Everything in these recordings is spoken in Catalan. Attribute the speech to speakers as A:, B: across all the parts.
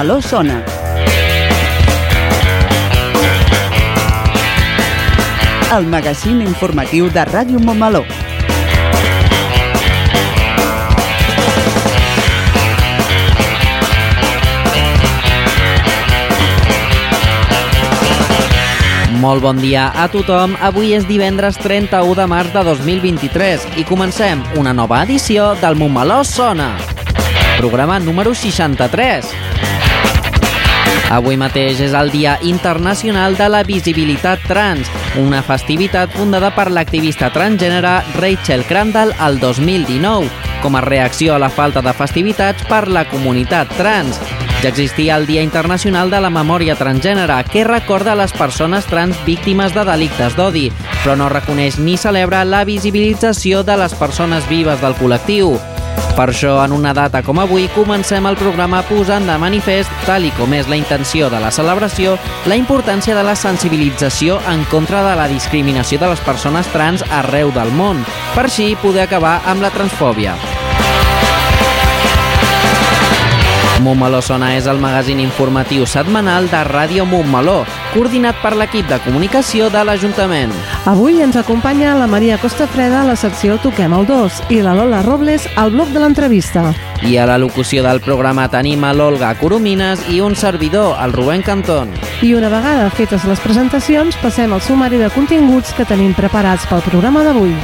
A: Montmeló sona. El magazín informatiu de Ràdio Montmeló.
B: Molt bon dia a tothom. Avui és divendres 31 de març de 2023 i comencem una nova edició del Montmeló Sona. Programa número 63. Avui mateix és el Dia Internacional de la Visibilitat Trans, una festivitat fundada per l'activista transgènere Rachel Crandall al 2019, com a reacció a la falta de festivitats per la comunitat trans. Ja existia el Dia Internacional de la Memòria Transgènere, que recorda les persones trans víctimes de delictes d'odi, però no reconeix ni celebra la visibilització de les persones vives del col·lectiu. Per això, en una data com avui, comencem el programa posant de manifest, tal i com és la intenció de la celebració, la importància de la sensibilització en contra de la discriminació de les persones trans arreu del món, per així poder acabar amb la transfòbia. Montmeló Sona és el magazín informatiu setmanal de Ràdio Montmeló, coordinat per l'equip de comunicació de l'Ajuntament.
C: Avui ens acompanya la Maria Costafreda a la secció Toquem el 2 i la Lola Robles al bloc de l'entrevista.
B: I a la locució del programa tenim a l'Olga Coromines i un servidor, el Rubén Cantón.
C: I una vegada fetes les presentacions, passem al sumari de continguts que tenim preparats pel programa d'avui.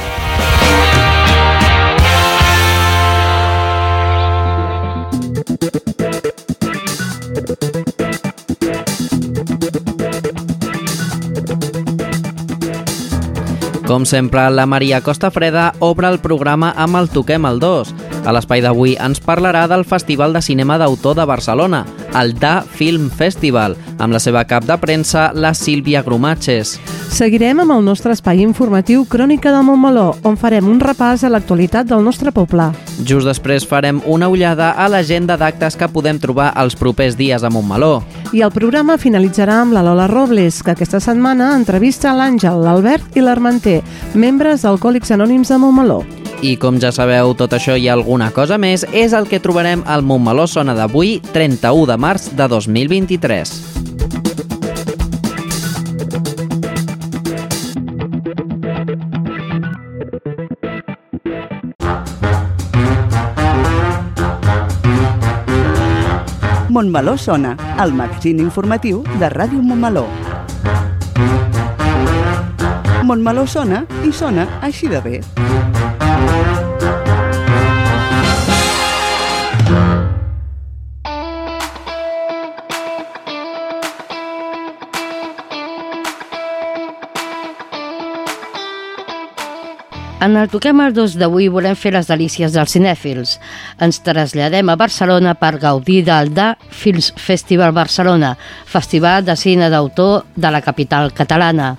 B: Com sempre, la Maria Costafreda obre el programa amb el Toquem el 2. A l'espai d'avui ens parlarà del Festival de Cinema d'Autor de Barcelona, el Da Film Festival, amb la seva cap de premsa, la Sílvia Grumatges.
C: Seguirem amb el nostre espai informatiu Crònica del Montmeló, on farem un repàs a l'actualitat del nostre poble.
B: Just després farem una ullada a l'agenda d'actes que podem trobar els propers dies a Montmeló.
C: I el programa finalitzarà amb la Lola Robles, que aquesta setmana entrevista l'Àngel, l'Albert i l'Armenter, membres d'Alcohòlics Anònims de Montmeló.
B: I com ja sabeu, tot això i alguna cosa més és el que trobarem al Montmeló Sona d'avui, 31 de març de 2023.
A: Montmeló sona, el magazín informatiu de Ràdio Montmeló. Montmeló sona i sona així de bé.
D: En el Toquem el 2 d'avui volem fer les delícies dels cinèfils. Ens traslladem a Barcelona per gaudir del Da Films Festival Barcelona, festival de cine d'autor de la capital catalana.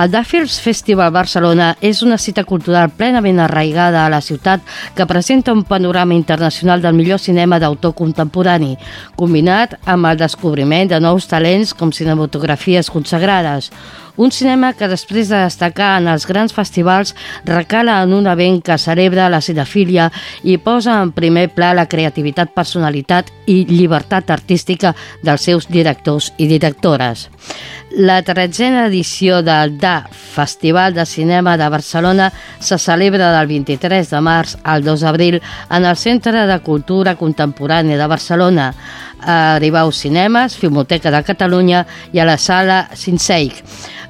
D: El Da Films Festival Barcelona és una cita cultural plenament arraigada a la ciutat que presenta un panorama internacional del millor cinema d'autor contemporani, combinat amb el descobriment de nous talents com cinematografies consagrades. Un cinema que després de destacar en els grans festivals recala en un event que celebra la cinefília i posa en primer pla la creativitat, personalitat i llibertat artística dels seus directors i directores. La tretzena edició del DA, Festival de Cinema de Barcelona, se celebra del 23 de març al 2 d'abril en el Centre de Cultura Contemporània de Barcelona, a Ribau Cinemes, Filmoteca de Catalunya i a la Sala Cinseic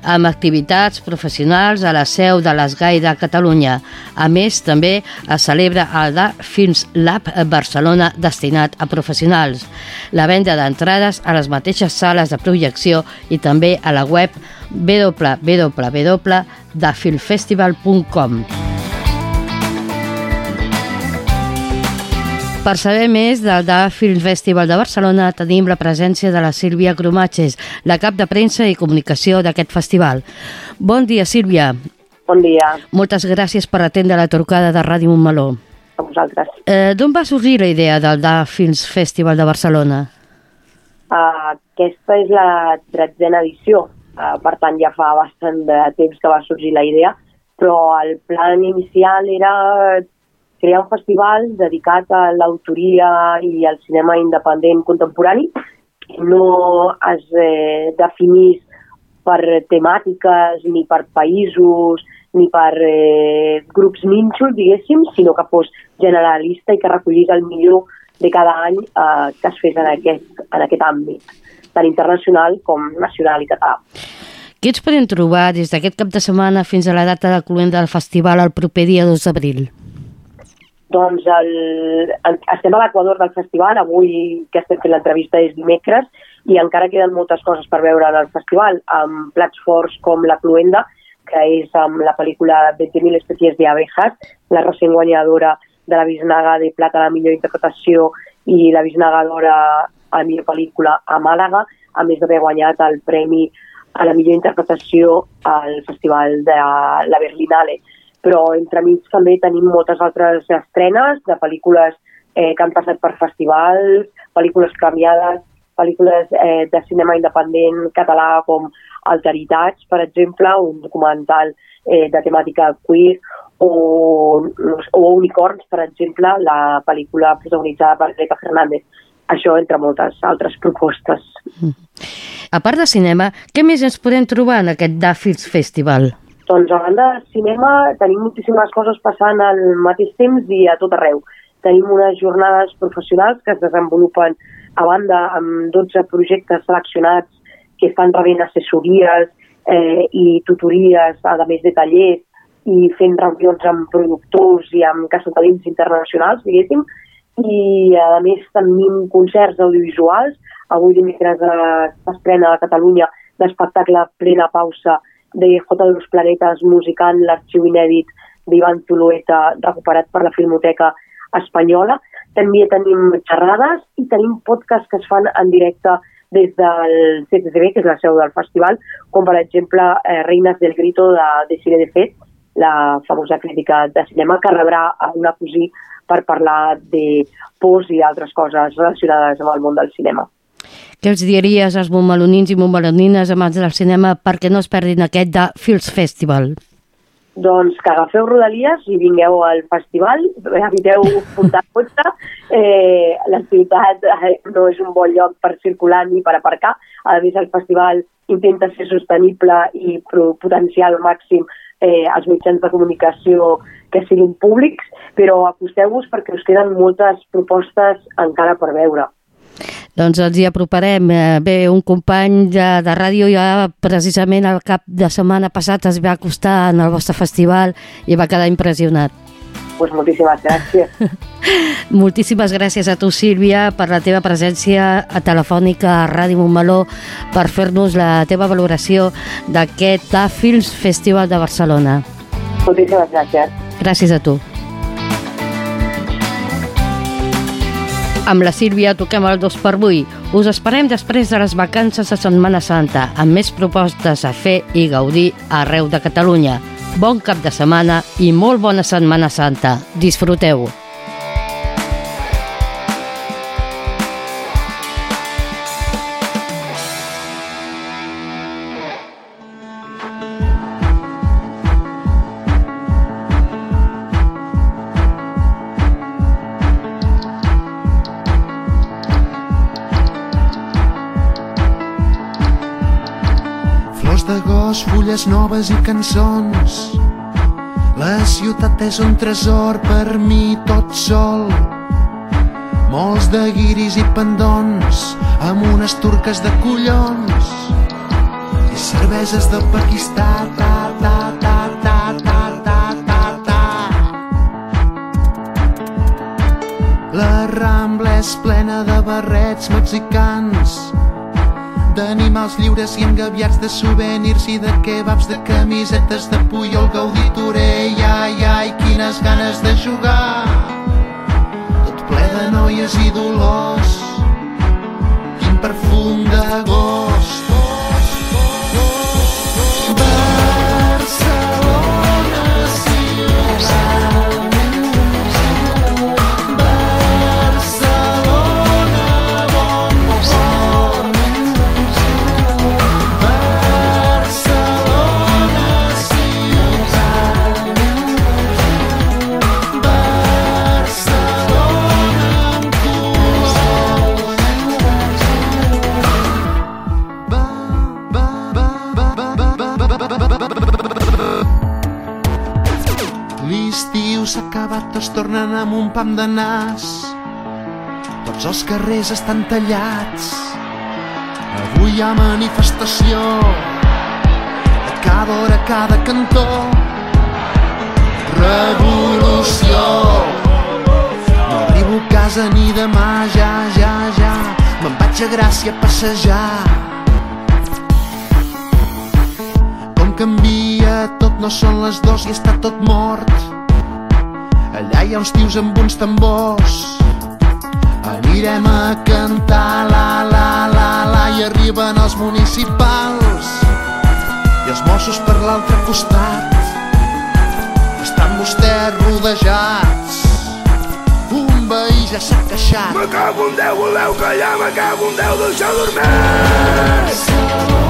D: amb activitats professionals a la seu de l'Esgai de Catalunya. A més, també es celebra el de Films Lab Barcelona destinat a professionals. La venda d'entrades a les mateixes sales de projecció i també a la web www.dafilmfestival.com. Per saber més del DA Film Festival de Barcelona tenim la presència de la Sílvia Cromatges, la cap de premsa i comunicació d'aquest festival. Bon dia, Sílvia.
E: Bon dia
D: Moltes gràcies per atendre la trucada de Ràdio Montmeló.
E: a vosaltres.
D: Eh, D'on va sorgir la idea del DA Films Festival de Barcelona?
E: Uh, aquesta és la tretzena edició, uh, per tant ja fa bastant de temps que va sorgir la idea, però el plan inicial era crear un festival dedicat a l'autoria i al cinema independent contemporani no es eh, definís per temàtiques ni per països ni per eh, grups nínxols, diguéssim, sinó que fos generalista i que recollís el millor de cada any eh, que es fes en aquest, en aquest àmbit, tant internacional com nacional i català.
D: Què ens podem trobar des d'aquest cap de setmana fins a la data de cluenda del festival el proper dia 2 d'abril?
E: Doncs el, el, estem a l'equador del festival, avui que estem fent l'entrevista és dimecres i encara queden moltes coses per veure en el festival, amb plats forts com La Cluenda, que és amb la pel·lícula 20.000 especies de abejas, la recent guanyadora de la Bisnaga de Plata a la millor interpretació i la Bisnaga d'Or a a la millor pel·lícula a Màlaga, a més d'haver guanyat el premi a la millor interpretació al Festival de la Berlinale. Però entremig també tenim moltes altres estrenes de pel·lícules eh, que han passat per festivals, pel·lícules premiades, pel·lícules eh, de cinema independent català com Alteritats, per exemple, un documental eh, de temàtica queer, o, o Unicorns, per exemple, la pel·lícula protagonitzada per Greta Fernández. Això entre moltes altres propostes.
D: A part de cinema, què més ens podem trobar en aquest DA Films Festival?
E: Doncs a banda de cinema tenim moltíssimes coses passant al mateix temps i a tot arreu. Tenim unes jornades professionals que es desenvolupen a banda amb 12 projectes seleccionats que estan rebent assessories eh, i tutories, a més de tallers, i fent reunions amb productors i amb caçatalents internacionals, diguéssim, i a més tenim concerts audiovisuals. Avui dimecres eh, s'estrena a Catalunya l'espectacle Plena Pausa de J de los Planetes musicant l'arxiu inèdit d'Ivan Tulueta recuperat per la Filmoteca Espanyola. També tenim xerrades i tenim podcasts que es fan en directe des del CCCB, que és la seu del festival, com per exemple eh, Reines del Grito de, de Cine de Fet, la famosa crítica de cinema que rebrà una cosí per parlar de pors i altres coses relacionades amb el món del cinema.
D: Què els diries als montmelonins i montmelonines amants del cinema perquè no es perdin aquest de Films Festival?
E: Doncs que agafeu rodalies i vingueu al festival, eviteu portar cotxe, eh, la ciutat eh, no és un bon lloc per circular ni per aparcar, a més el festival intenta ser sostenible i potenciar al màxim eh, els mitjans de comunicació que siguin públics, però acosteu-vos perquè us queden moltes propostes encara per veure.
D: Doncs ens hi aproparem. Eh, Bé, un company de, de ràdio ja precisament el cap de setmana passat es va acostar en el vostre festival i va quedar impressionat.
E: Pues moltíssimes gràcies.
D: Moltíssimes gràcies a tu, Sílvia, per la teva presència a telefònica a Ràdio Montmeló per fer-nos la teva valoració d'aquest TAF Films Festival de Barcelona.
E: moltíssimes gràcies.
D: Gràcies a tu. Amb la Sílvia toquem el dos per avui. Us esperem després de les vacances de Setmana Santa, amb més propostes a fer i gaudir arreu de Catalunya. Bon cap de setmana i molt bona Setmana Santa. Disfruteu!
F: Fulles noves i cançons. La ciutat és un tresor per mi tot sol. Molts de guiris i pendons amb unes turques de collons. I cerveses del Paquistà, ta, ta, ta, ta, ta, ta, ta, ta. La Rambla és plena de barrets mexicans d'animals lliures i engaviats de souvenirs i de kebabs, de camisetes de Puyol, Gaudí, i ai, ai, quines ganes de jugar. Tot ple de noies i dolors. Quin perfum d'agost. Un pam de nas. Tots els carrers estan tallats. Avui hi ha manifestació. A cada hora, a cada cantó. Revolució. No arribo a casa ni demà, ja, ja, ja. Me'n vaig a Gràcia a passejar. Com canvia tot, no són les dos i està tot mort. Allà hi ha uns tios amb uns tambors. Anirem a cantar la la la la i arriben els municipals i els Mossos per l'altre costat. Estan vostès rodejats. Un veí ja s'ha queixat.
G: Me cago en Déu, voleu callar, me cago en Déu, deixeu dormir!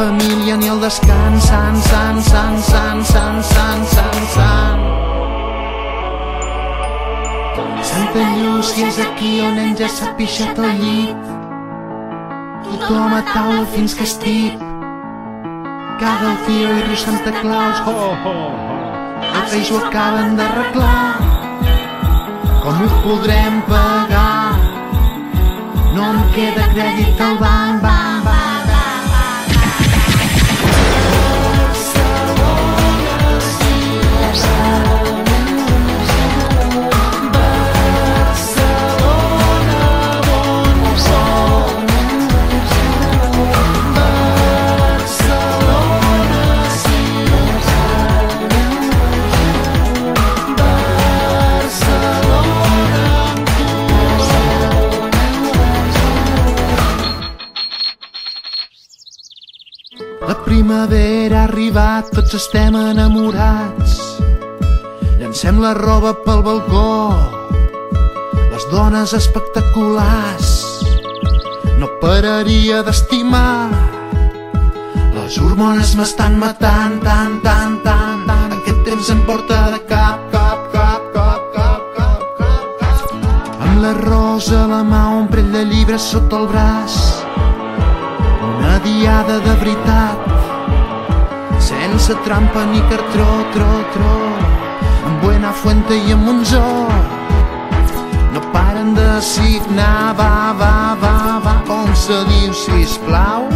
F: Família ni el descans, sant, sant, sant, sant, sant, sant, sant, sant. Santa Llúcia és aquí on hem ja s'ha pixat al llit. Tothom a taula fins que estic. Caga el tio i riu Santa Claus. Ho, ho, ho. Els reis ho acaben d'arreglar. Com ho podrem pagar? No em queda crèdit al banc, banc, primavera ha arribat, tots estem enamorats. Llancem la roba pel balcó, les dones espectaculars. No pararia d'estimar, les hormones m'estan matant, tant, tant, tant, tant. Aquest temps em porta de cap, cap, cap, cap, cap, cap, cap, cap. Amb la rosa a la mà, un parell de llibres sota el braç, una diada de veritat sense trampa ni cartró, tro, tro amb Buena Fuente i amb Monzó no paren de signar va, va, va, va com se diu, sisplau.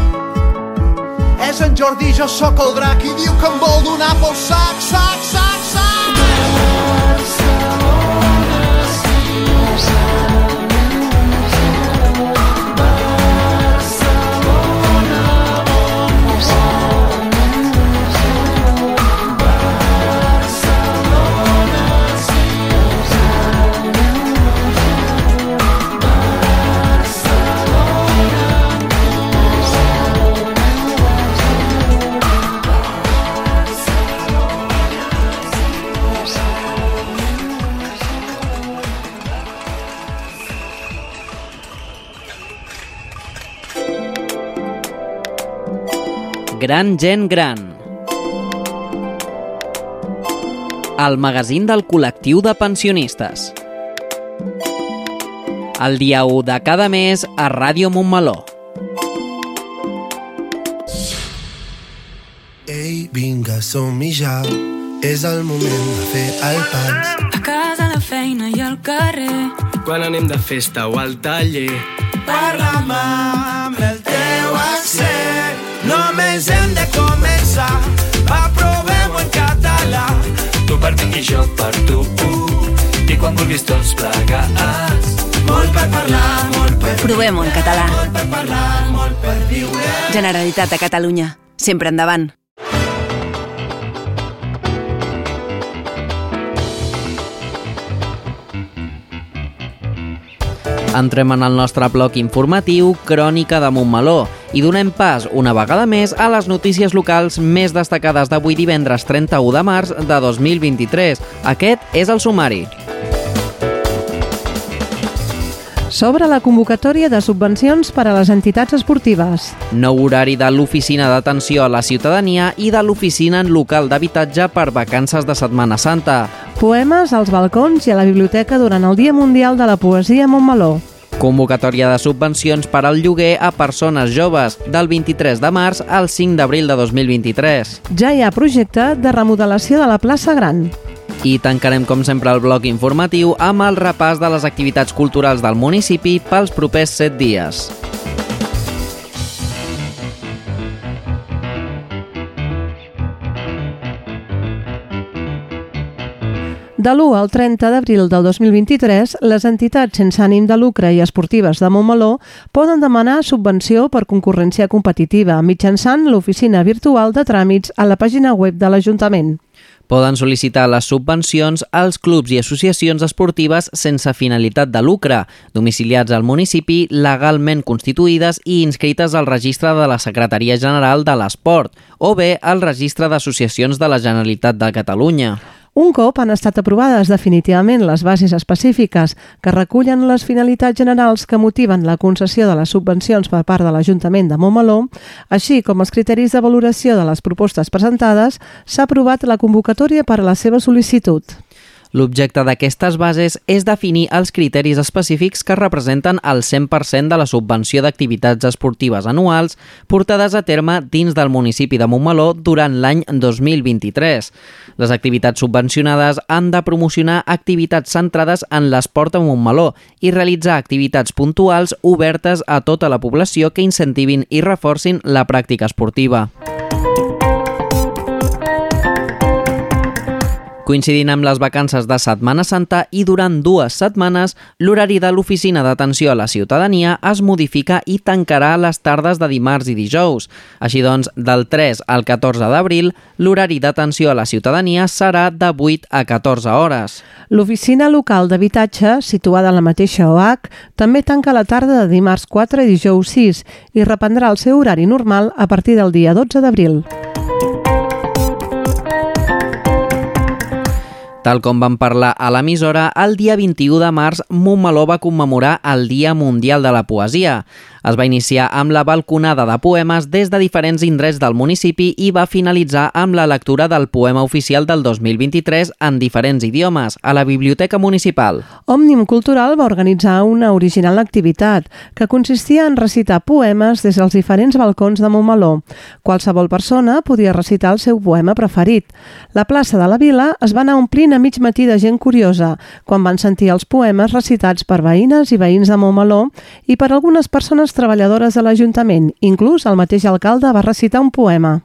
F: És en Jordi, jo sóc el drac i diu que em vol donar pel sac, sac, sac
B: gran gent gran. El magazín del col·lectiu de pensionistes. El dia 1 de cada mes a Ràdio Montmeló.
G: Ei, vinga, som-hi ja. És el moment de fer el pas.
H: A casa, la feina i al carrer.
I: Quan anem de festa o al taller.
G: Parla'm amb el Només hem de començar. Va, provem-ho en català.
I: Tu per mi i jo per tu. I quan vulguis tots plegats.
G: Molt per parlar, molt per
J: Provem-ho en català.
G: Molt per parlar, molt per viure.
J: Generalitat de Catalunya. Sempre endavant.
B: Entrem en el nostre bloc informatiu Crònica de Montmeló i donem pas una vegada més a les notícies locals més destacades d'avui divendres 31 de març de 2023. Aquest és el sumari.
C: Sobre la convocatòria de subvencions per a les entitats esportives.
B: Nou horari de l'Oficina d'Atenció a la Ciutadania i de l'Oficina Local d'Habitatge per vacances de Setmana Santa.
C: Poemes als balcons i a la biblioteca durant el Dia Mundial de la Poesia a Montmeló.
B: Convocatòria de subvencions per al lloguer a persones joves del 23 de març al 5 d'abril de 2023.
C: Ja hi ha projecte de remodelació de la plaça Gran.
B: I tancarem, com sempre, el bloc informatiu amb el repàs de les activitats culturals del municipi pels propers 7 dies.
C: De l'1 al 30 d'abril del 2023, les entitats sense ànim de lucre i esportives de Montmeló poden demanar subvenció per concurrència competitiva mitjançant l'oficina virtual de tràmits a la pàgina web de l'Ajuntament.
B: Poden sol·licitar les subvencions als clubs i associacions esportives sense finalitat de lucre, domiciliats al municipi, legalment constituïdes i inscrites al registre de la Secretaria General de l'Esport o bé al registre d'associacions de la Generalitat de Catalunya.
C: Un cop han estat aprovades definitivament les bases específiques que recullen les finalitats generals que motiven la concessió de les subvencions per part de l'Ajuntament de Montmeló, així com els criteris de valoració de les propostes presentades, s'ha aprovat la convocatòria per a la seva sol·licitud.
B: L'objecte d'aquestes bases és definir els criteris específics que representen el 100% de la subvenció d'activitats esportives anuals portades a terme dins del municipi de Montmeló durant l'any 2023. Les activitats subvencionades han de promocionar activitats centrades en l'esport a Montmeló i realitzar activitats puntuals obertes a tota la població que incentivin i reforcin la pràctica esportiva. Coincidint amb les vacances de Setmana Santa i durant dues setmanes, l'horari de l'Oficina d'Atenció a la Ciutadania es modifica i tancarà les tardes de dimarts i dijous. Així doncs, del 3 al 14 d'abril, l'horari d'atenció a la ciutadania serà de 8 a 14 hores.
C: L'oficina local d'habitatge, situada a la mateixa OH, també tanca la tarda de dimarts 4 i dijous 6 i reprendrà el seu horari normal a partir del dia 12 d'abril.
B: Tal com vam parlar a l'emissora, el dia 21 de març Montmeló va commemorar el Dia Mundial de la Poesia. Es va iniciar amb la balconada de poemes des de diferents indrets del municipi i va finalitzar amb la lectura del poema oficial del 2023 en diferents idiomes a la Biblioteca Municipal.
C: Òmnium Cultural va organitzar una original activitat que consistia en recitar poemes des dels diferents balcons de Montmeló. Qualsevol persona podia recitar el seu poema preferit. La plaça de la Vila es va anar omplint a mig matí de gent curiosa quan van sentir els poemes recitats per veïnes i veïns de Montmeló i per algunes persones treballadores de l'Ajuntament. Inclús el mateix alcalde va recitar un poema.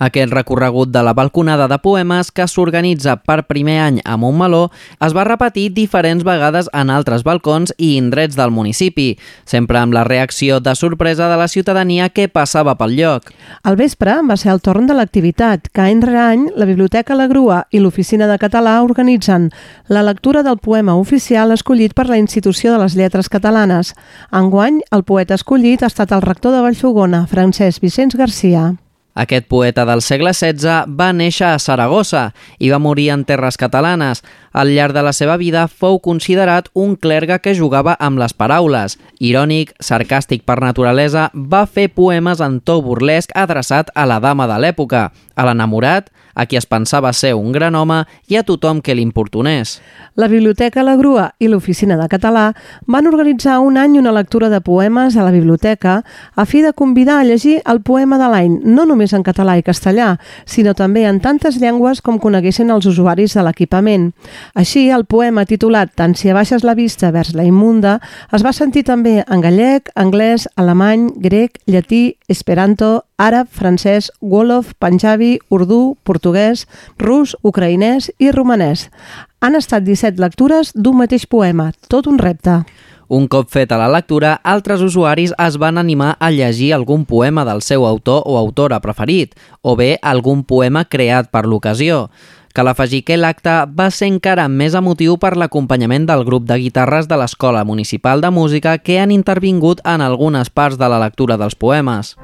B: Aquest recorregut de la balconada de poemes que s'organitza per primer any a Montmeló es va repetir diferents vegades en altres balcons i indrets del municipi, sempre amb la reacció de sorpresa de la ciutadania que passava pel lloc.
C: Al vespre va ser el torn de l'activitat, que any rere any la Biblioteca La Grua i l'Oficina de Català organitzen la lectura del poema oficial escollit per la Institució de les Lletres Catalanes. Enguany, el poeta escollit ha estat el rector de Vallfogona, Francesc Vicenç Garcia.
B: Aquest poeta del segle XVI va néixer a Saragossa i va morir en terres catalanes. Al llarg de la seva vida fou considerat un clergue que jugava amb les paraules. Irònic, sarcàstic per naturalesa, va fer poemes en to burlesc adreçat a la dama de l'època, a l'enamorat, a qui es pensava ser un gran home i a tothom que l'importunés.
C: La Biblioteca La Grua i l'Oficina de Català van organitzar un any una lectura de poemes a la biblioteca a fi de convidar a llegir el poema de l'any, no només només en català i castellà, sinó també en tantes llengües com coneguessin els usuaris de l'equipament. Així, el poema titulat Tant si abaixes la vista vers la immunda es va sentir també en gallec, anglès, alemany, grec, llatí, esperanto, àrab, francès, wolof, panjabi, urdú, portuguès, rus, ucraïnès i romanès. Han estat 17 lectures d'un mateix poema, tot un repte.
B: Un cop feta la lectura, altres usuaris es van animar a llegir algun poema del seu autor o autora preferit, o bé algun poema creat per l'ocasió. Cal afegir que l'acte va ser encara més emotiu per l'acompanyament del grup de guitarres de l'Escola Municipal de Música que han intervingut en algunes parts de la lectura dels poemes.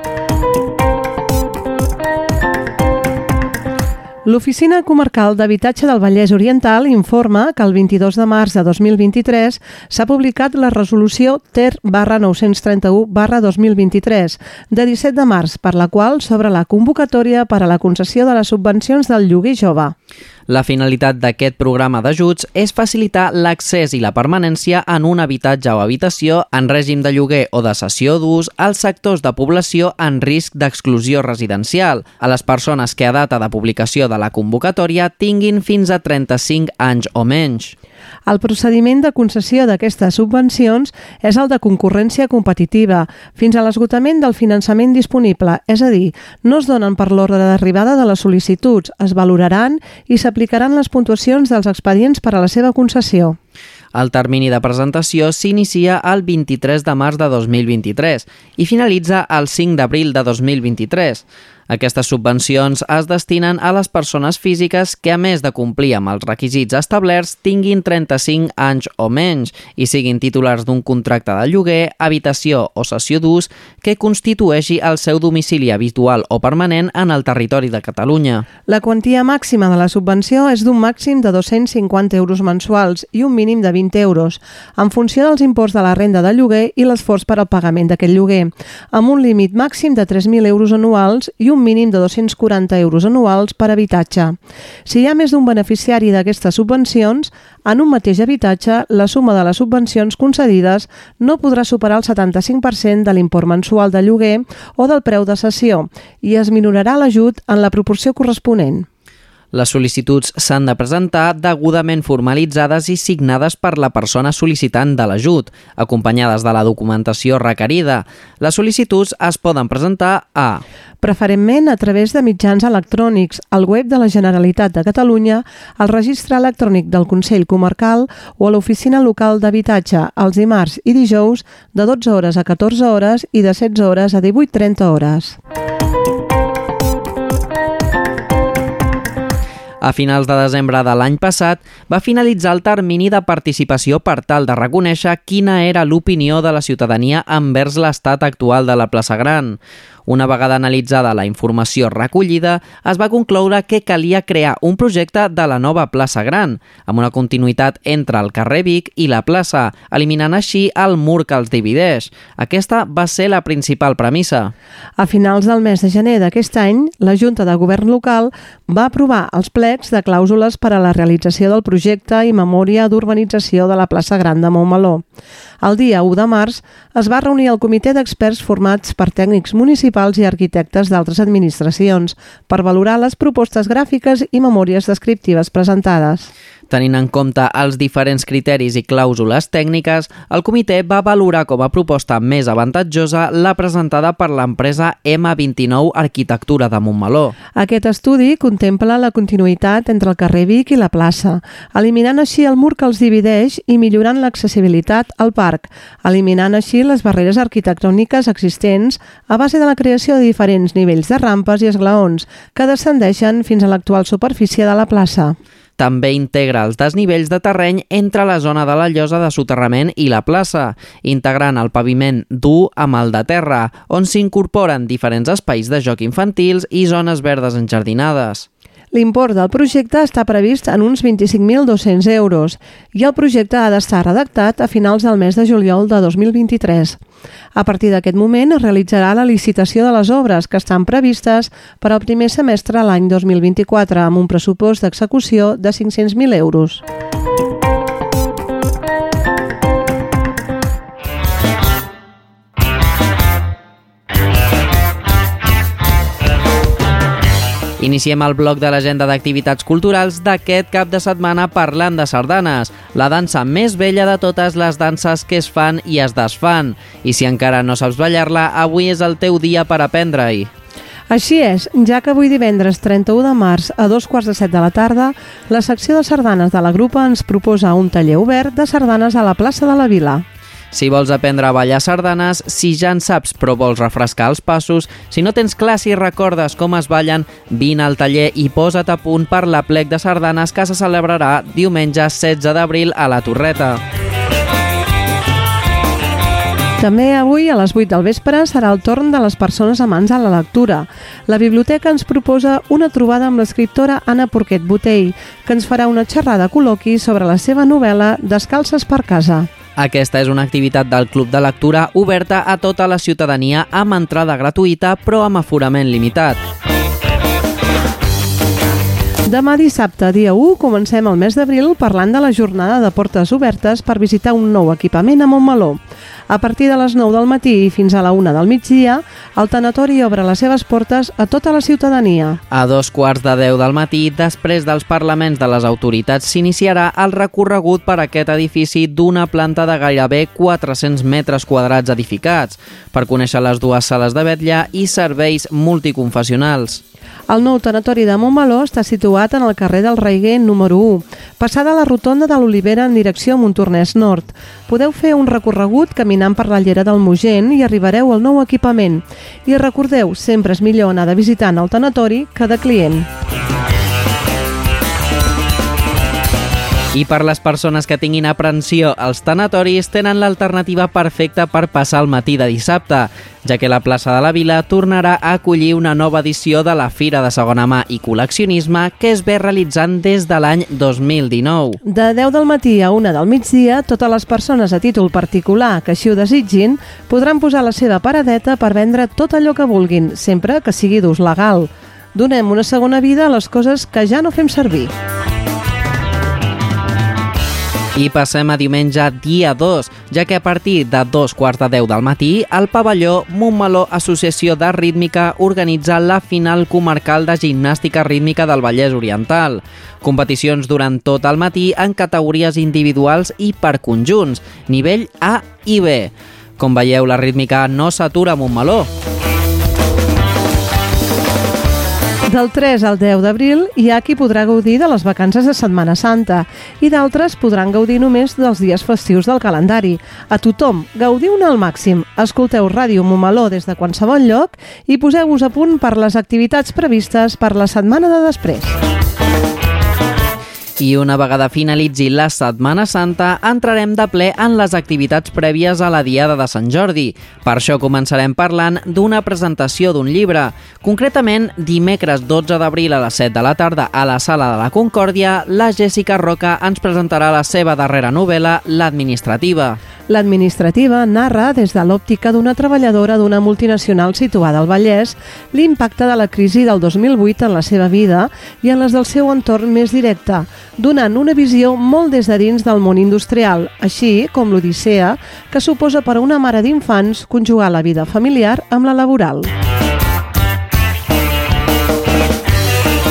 C: L'Oficina Comarcal d'Habitatge del Vallès Oriental informa que el 22 de març de 2023 s'ha publicat la resolució TER barra 931 barra 2023 de 17 de març, per la qual s'obre la convocatòria per a la concessió de les subvencions del lloguer jove.
B: La finalitat d'aquest programa d'ajuts és facilitar l'accés i la permanència en un habitatge o habitació en règim de lloguer o de cessió d'ús als sectors de població en risc d'exclusió residencial, a les persones que a data de publicació de la convocatòria tinguin fins a 35 anys o menys.
C: El procediment de concessió d'aquestes subvencions és el de concurrència competitiva, fins a l'esgotament del finançament disponible, és a dir, no es donen per l'ordre d'arribada de les sol·licituds, es valoraran i s'aplicaran les puntuacions dels expedients per a la seva concessió.
B: El termini de presentació s'inicia el 23 de març de 2023 i finalitza el 5 d'abril de 2023. Aquestes subvencions es destinen a les persones físiques que, a més de complir amb els requisits establerts, tinguin 35 anys o menys i siguin titulars d'un contracte de lloguer, habitació o sessió d'ús que constitueixi el seu domicili habitual o permanent en el territori de Catalunya.
C: La quantia màxima de la subvenció és d'un màxim de 250 euros mensuals i un mínim de 20 euros, en funció dels imports de la renda de lloguer i l'esforç per al pagament d'aquest lloguer, amb un límit màxim de 3.000 euros anuals i un un mínim de 240 euros anuals per habitatge. Si hi ha més d'un beneficiari d'aquestes subvencions, en un mateix habitatge, la suma de les subvencions concedides no podrà superar el 75% de l'import mensual de lloguer o del preu de cessió i es minorarà l'ajut en la proporció corresponent.
B: Les sol·licituds s'han de presentar degudament formalitzades i signades per la persona sol·licitant de l'ajut, acompanyades de la documentació requerida. Les sol·licituds es poden presentar a
C: preferentment a través de mitjans electrònics, al web de la Generalitat de Catalunya, al registre electrònic del Consell Comarcal o a l'oficina local d'habitatge els dimarts i dijous de 12 hores a 14 hores i de 16 hores a 18.30 hores.
B: A finals de desembre de l'any passat va finalitzar el termini de participació per tal de reconèixer quina era l'opinió de la ciutadania envers l'estat actual de la plaça Gran. Una vegada analitzada la informació recollida, es va concloure que calia crear un projecte de la nova plaça Gran, amb una continuïtat entre el carrer Vic i la plaça, eliminant així el mur que els divideix. Aquesta va ser la principal premissa.
C: A finals del mes de gener d'aquest any, la Junta de Govern local va aprovar els plecs de clàusules per a la realització del projecte i memòria d'urbanització de la plaça Gran de Montmeló. El dia 1 de març es va reunir el comitè d'experts formats per tècnics municipals i arquitectes d'altres administracions per valorar les propostes gràfiques i memòries descriptives presentades.
B: Tenint en compte els diferents criteris i clàusules tècniques, el comitè va valorar com a proposta més avantatjosa la presentada per l'empresa M29 Arquitectura de Montmeló.
C: Aquest estudi contempla la continuïtat entre el carrer Vic i la plaça, eliminant així el mur que els divideix i millorant l'accessibilitat al parc, eliminant així les barreres arquitectòniques existents a base de la creació de diferents nivells de rampes i esglaons que descendeixen fins a l'actual superfície de la plaça.
B: També integra els desnivells de terreny entre la zona de la llosa de soterrament i la plaça, integrant el paviment dur amb el de terra, on s'incorporen diferents espais de joc infantils i zones verdes enjardinades.
C: L'import del projecte està previst en uns 25.200 euros i el projecte ha d'estar redactat a finals del mes de juliol de 2023. A partir d'aquest moment es realitzarà la licitació de les obres que estan previstes per al primer semestre l'any 2024 amb un pressupost d'execució de 500.000 euros.
B: Iniciem el bloc de l'agenda d'activitats culturals d'aquest cap de setmana parlant de sardanes, la dansa més vella de totes les danses que es fan i es desfan. I si encara no saps ballar-la, avui és el teu dia per aprendre-hi.
C: Així és, ja que avui divendres 31 de març a dos quarts de set de la tarda, la secció de sardanes de la grupa ens proposa un taller obert de sardanes a la plaça de la Vila.
B: Si vols aprendre a ballar sardanes, si ja en saps però vols refrescar els passos, si no tens clar si recordes com es ballen, vine al taller i posa't a punt per la plec de sardanes que se celebrarà diumenge 16 d'abril a la Torreta.
C: També avui, a les 8 del vespre, serà el torn de les persones amants a la lectura. La biblioteca ens proposa una trobada amb l'escriptora Anna Porquet Botell, que ens farà una xerrada col·loqui sobre la seva novel·la Descalces per casa.
B: Aquesta és una activitat del Club de Lectura oberta a tota la ciutadania amb entrada gratuïta però amb aforament limitat.
C: Demà dissabte, dia 1, comencem el mes d'abril parlant de la jornada de portes obertes per visitar un nou equipament a Montmeló. A partir de les 9 del matí i fins a la 1 del migdia, el tanatori obre les seves portes a tota la ciutadania.
B: A dos quarts de 10 del matí, després dels parlaments de les autoritats, s'iniciarà el recorregut per aquest edifici d'una planta de gairebé 400 metres quadrats edificats, per conèixer les dues sales de vetlla i serveis multiconfessionals.
C: El nou tanatori de Montmeló està situat en el carrer del Reiguer número 1, passada la rotonda de l'Olivera en direcció a Montornès Nord. Podeu fer un recorregut caminant per la llera del Mogent i arribareu al nou equipament. I recordeu, sempre és millor anar de visitant al tanatori que de client.
B: I per les persones que tinguin aprensió, els tanatoris tenen l'alternativa perfecta per passar el matí de dissabte, ja que la plaça de la Vila tornarà a acollir una nova edició de la Fira de Segona Mà i Col·leccionisme que es ve realitzant des de l'any 2019.
C: De 10 del matí a 1 del migdia, totes les persones a títol particular que així ho desitgin podran posar la seva paradeta per vendre tot allò que vulguin, sempre que sigui d'ús legal. Donem una segona vida a les coses que ja no fem servir.
B: I passem a diumenge dia 2, ja que a partir de dos quarts de 10 del matí, el pavelló Montmeló Associació de Rítmica organitza la final comarcal de gimnàstica rítmica del Vallès Oriental. Competicions durant tot el matí en categories individuals i per conjunts, nivell A i B. Com veieu, la rítmica no s'atura a Montmeló.
C: Del 3 al 10 d'abril hi ha qui podrà gaudir de les vacances de Setmana Santa i d'altres podran gaudir només dels dies festius del calendari. A tothom, gaudiu-ne al màxim. Escolteu Ràdio Momaló des de qualsevol lloc i poseu-vos a punt per les activitats previstes per la setmana de després.
B: I una vegada finalitzi la Setmana Santa, entrarem de ple en les activitats prèvies a la Diada de Sant Jordi. Per això començarem parlant d'una presentació d'un llibre. Concretament, dimecres 12 d'abril a les 7 de la tarda a la Sala de la Concòrdia, la Jessica Roca ens presentarà la seva darrera novel·la, L'Administrativa.
C: L'administrativa narra, des de l'òptica d'una treballadora d'una multinacional situada al Vallès, l'impacte de la crisi del 2008 en la seva vida i en les del seu entorn més directe, donant una visió molt des de dins del món industrial, així com l'odissea que suposa per a una mare d'infants conjugar la vida familiar amb la laboral.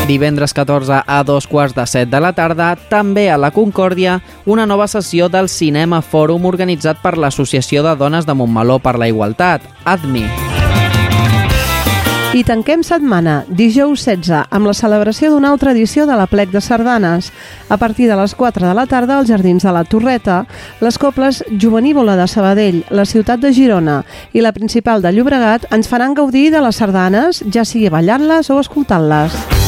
B: Divendres 14 a dos quarts de set de la tarda, també a la Concòrdia, una nova sessió del Cinema Fòrum organitzat per l'Associació de Dones de Montmeló per la Igualtat, ADMI.
C: I tanquem setmana, dijous 16, amb la celebració d'una altra edició de la Plec de Sardanes. A partir de les 4 de la tarda, als Jardins de la Torreta, les coples Juvenívola de Sabadell, la ciutat de Girona i la principal de Llobregat ens faran gaudir de les sardanes, ja sigui ballant-les o escoltant-les.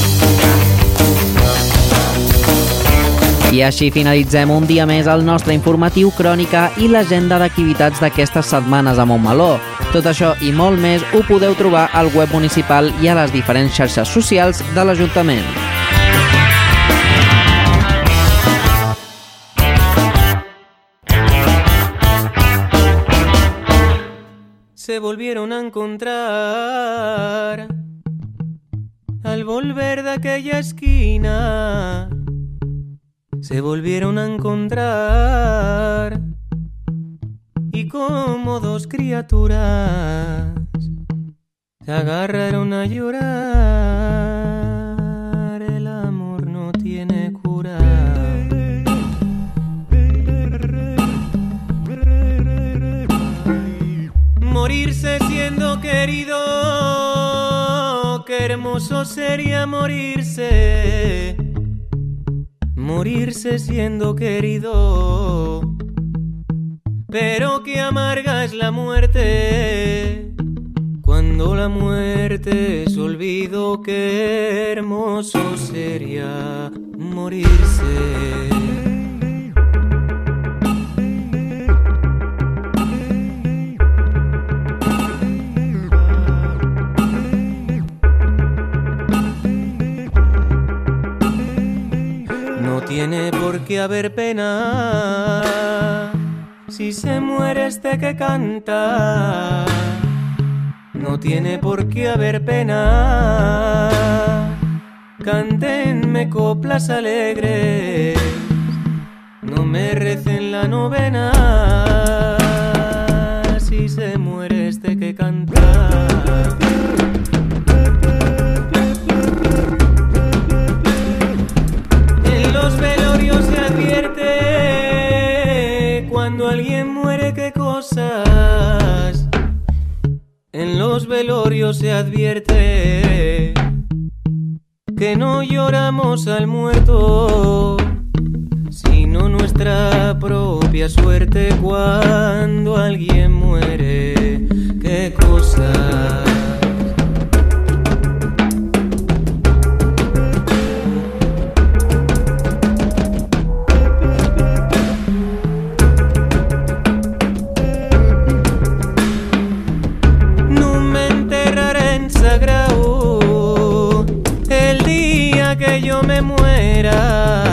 B: I així finalitzem un dia més el nostre informatiu crònica i l'agenda d'activitats d'aquestes setmanes a Montmeló. Tot això i molt més ho podeu trobar al web municipal i a les diferents xarxes socials de l'Ajuntament.
K: Se volvieron a encontrar al volver de aquella esquina. se volvieron a encontrar y como dos criaturas se agarraron a llorar. El amor no tiene cura. Morirse siendo querido, qué hermoso sería morirse Morirse siendo querido. Pero qué amarga es la muerte. Cuando la muerte es olvido, qué hermoso sería morirse. Tiene por qué haber pena si se muere este que canta. No tiene por qué haber pena. Cantenme coplas alegres, no me recen la novena. Si se muere este que canta. En los velorios se advierte que no lloramos al muerto, sino nuestra propia suerte cuando alguien muere. Qué cosas. Me muera.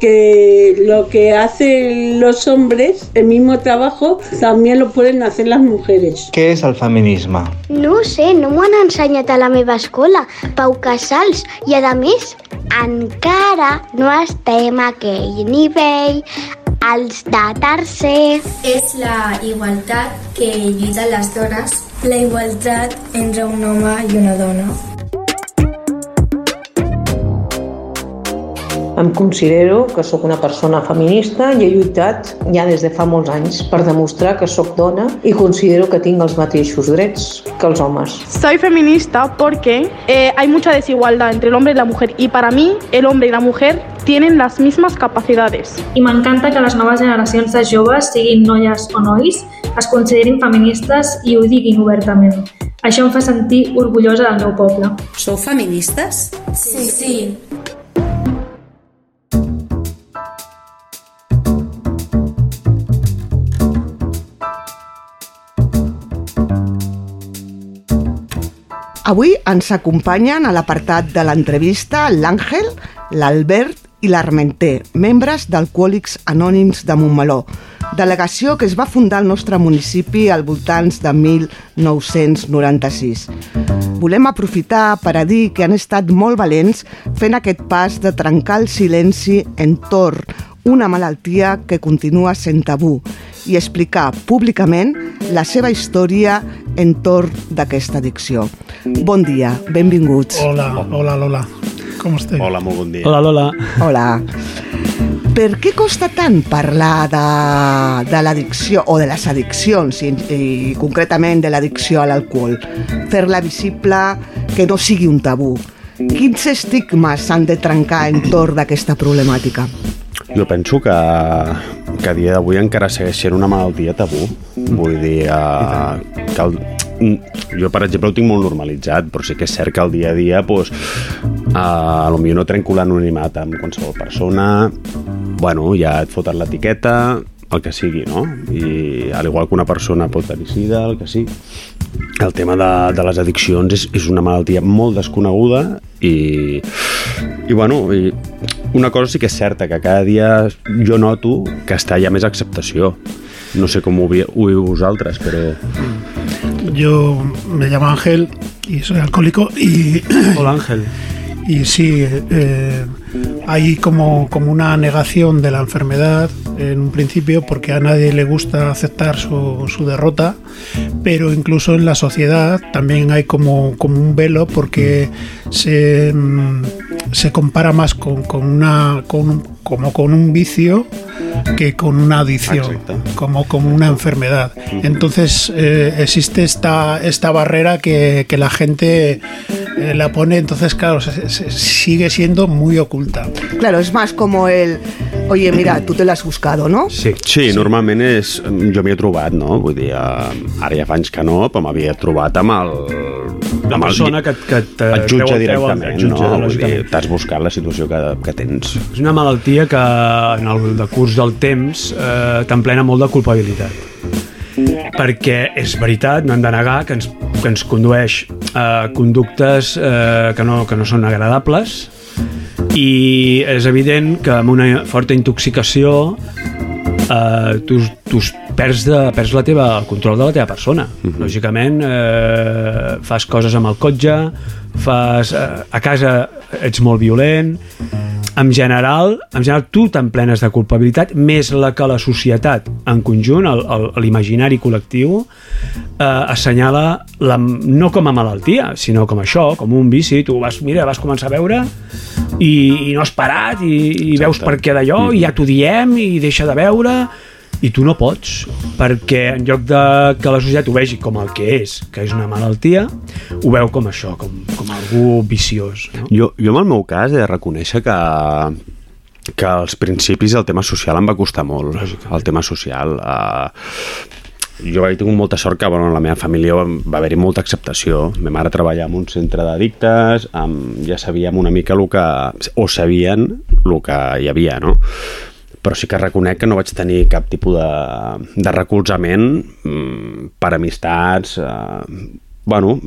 L: Que lo que hacen los hombres, el mismo trabajo, también lo pueden hacer las mujeres.
M: Què és el feminisme?
N: No ho sé, no m'ho han ensenyat a la meva escola, Pau Casals, i a més, encara no estem a aquell nivell, els de tercer.
O: És la igualtat que lluiten les dones, la igualtat entre un home i una dona.
P: Em considero que sóc una persona feminista i he lluitat ja des de fa molts anys per demostrar que sóc dona i considero que tinc els mateixos drets que els homes.
Q: Soy feminista porque eh, hay mucha desigualdad entre el hombre y la mujer y para mí el hombre y la mujer tienen las mismas capacidades.
R: I m'encanta que les noves generacions de joves, siguin noies o nois, es considerin feministes i ho diguin obertament. Això em fa sentir orgullosa del meu poble.
S: Sou feministes?
O: Sí, sí.
T: Avui ens acompanyen a l'apartat de l'entrevista l'Àngel, l'Albert i l'Armenté, membres d'Alcohòlics Anònims de Montmeló, delegació que es va fundar al nostre municipi al voltants de 1996. Volem aprofitar per a dir que han estat molt valents fent aquest pas de trencar el silenci entorn una malaltia que continua sent tabú i explicar públicament la seva història entorn d'aquesta addicció. Bon dia, benvinguts.
U: Hola, hola, Lola.
M: Com esteu?
S: Hola, molt bon dia.
M: Hola, Lola.
T: Hola. Per què costa tant parlar de, de l'addicció o de les addiccions i, i concretament de l'addicció a l'alcohol? Fer-la visible, que no sigui un tabú. Quins estigmes s'han de trencar entorn d'aquesta problemàtica?
S: Jo penso que, que a dia d'avui encara segueix sent una malaltia tabú. Vull dir, uh, que el, jo, per exemple, ho tinc molt normalitzat, però sí que és cert que al dia a dia doncs, uh, potser no trenco l'anonimat amb qualsevol persona, bueno, ja et foten l'etiqueta, el que sigui, no? I al igual que una persona pot tenir sida, el que sigui. El tema de, de les addiccions és, és una malaltia molt desconeguda i, i bueno, i una cosa sí que és certa, que cada dia jo noto que està hi ha més acceptació. No sé com ho, ho viu vosaltres, però...
M: Yo me llamo Ángel y soy alcohólico y...
S: Hola Ángel.
M: Y sí, eh, hay como, como una negación de la enfermedad en un principio porque a nadie le gusta aceptar su, su derrota, pero incluso en la sociedad también hay como, como un velo porque se, mm, se compara más con, con una, con, como con un vicio que con una adicción, como, como una enfermedad. Entonces eh, existe esta, esta barrera que, que la gente eh, la pone, entonces claro, se- se- sigue siendo muy oculta.
T: Claro, es más como el, oye, mira, tú te lo has buscado, ¿no?
S: Sí, sí, normalment és... Jo m'hi he trobat, no? Vull dir, eh, ara ja fa anys que no, però m'havia trobat amb el...
M: La
S: amb el-
M: persona que- que te
S: et jutja
M: treu el peu,
S: directament,
M: et jutja,
S: no? Vull dir,
M: lògicament.
S: t'has buscat la situació que, que tens.
M: És una malaltia que en el decurs del temps eh, t'emplena molt de culpabilitat perquè és veritat, no hem de negar que ens, que ens condueix a conductes eh, que, no, que no són agradables i és evident que amb una forta intoxicació eh, tu, tu perds, de, perds la teva, el control de la teva persona. Lògicament, eh, fas coses amb el cotxe, fas, eh, a casa ets molt violent, en general, en general tu t'emplenes de culpabilitat, més la que la societat en conjunt, l'imaginari col·lectiu, eh, assenyala la, no com a malaltia, sinó com això, com un vici. Tu vas, mira, vas començar a veure i, i no has parat i, i veus per què d'allò i ja t'ho diem i deixa de veure i tu no pots, perquè en lloc de que la societat ho vegi com el que és, que és una malaltia, ho veu com això, com, com algú viciós. No?
S: Jo, jo en el meu cas he de reconèixer que que als principis el tema social em va costar molt el tema social uh, jo he tingut molta sort que bueno, en la meva família va haver-hi molta acceptació ma mare treballava en un centre d'addictes ja sabíem una mica el que o sabien el que hi havia no? Però sí que reconec que no vaig tenir cap tipus de, de recolzament mm, per amistats eh, bueno,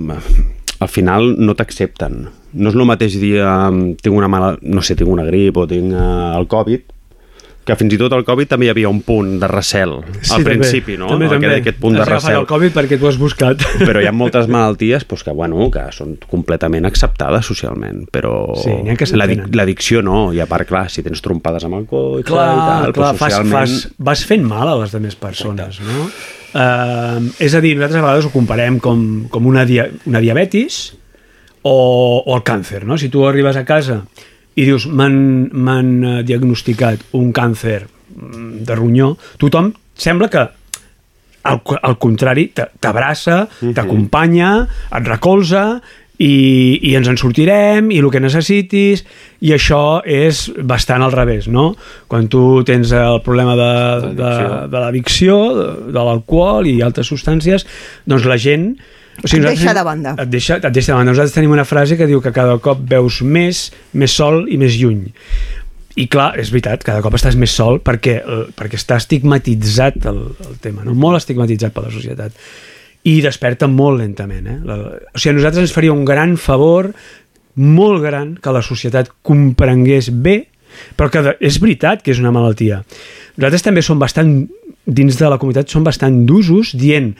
S: al final no t'accepten. No és el mateix dir eh, tinc una mala, no sé, tinc una grip o tinc eh, el Covid que fins i tot el Covid també hi havia un punt de recel
M: Sí,
S: al
M: també.
S: principi, no?
M: També, també.
S: Aquest punt de recel.
M: el Covid perquè tu has buscat.
S: Però hi ha moltes malalties doncs, que, bueno, que són completament acceptades socialment, però
M: Sí, que
S: l'addicció no, i a part, clar, si tens trompades amb el cotxe
M: clar,
S: i tal,
M: clar
S: doncs,
M: fas,
S: socialment...
M: fas, vas fent mal a les altres persones, no? Uh, és a dir, nosaltres a vegades ho comparem com, com una, dia, una diabetis o, o el càncer, no? Si tu arribes a casa i dius m'han eh, diagnosticat un càncer mm, de ronyó, tothom sembla que al, al contrari, t'abraça, t'acompanya, et recolza i, i ens en sortirem i el que necessitis i això és bastant al revés, no? Quan tu tens el problema de, de, de l'addicció, de, de l'alcohol i altres substàncies, doncs la gent... O
T: Et
M: nosaltres-
T: deixa de banda.
M: Et deixa, et deixa de banda. Nosaltres tenim una frase que diu que cada cop veus més, més sol i més lluny. I clar, és veritat, cada cop estàs més sol perquè, eh, perquè està estigmatitzat el, el tema, no? molt estigmatitzat per la societat. I desperta molt lentament. Eh? La, o sigui, a nosaltres ens faria un gran favor, molt gran, que la societat comprengués bé, però que de, és veritat que és una malaltia. Nosaltres també som bastant, dins de la comunitat, som bastant d'usos dient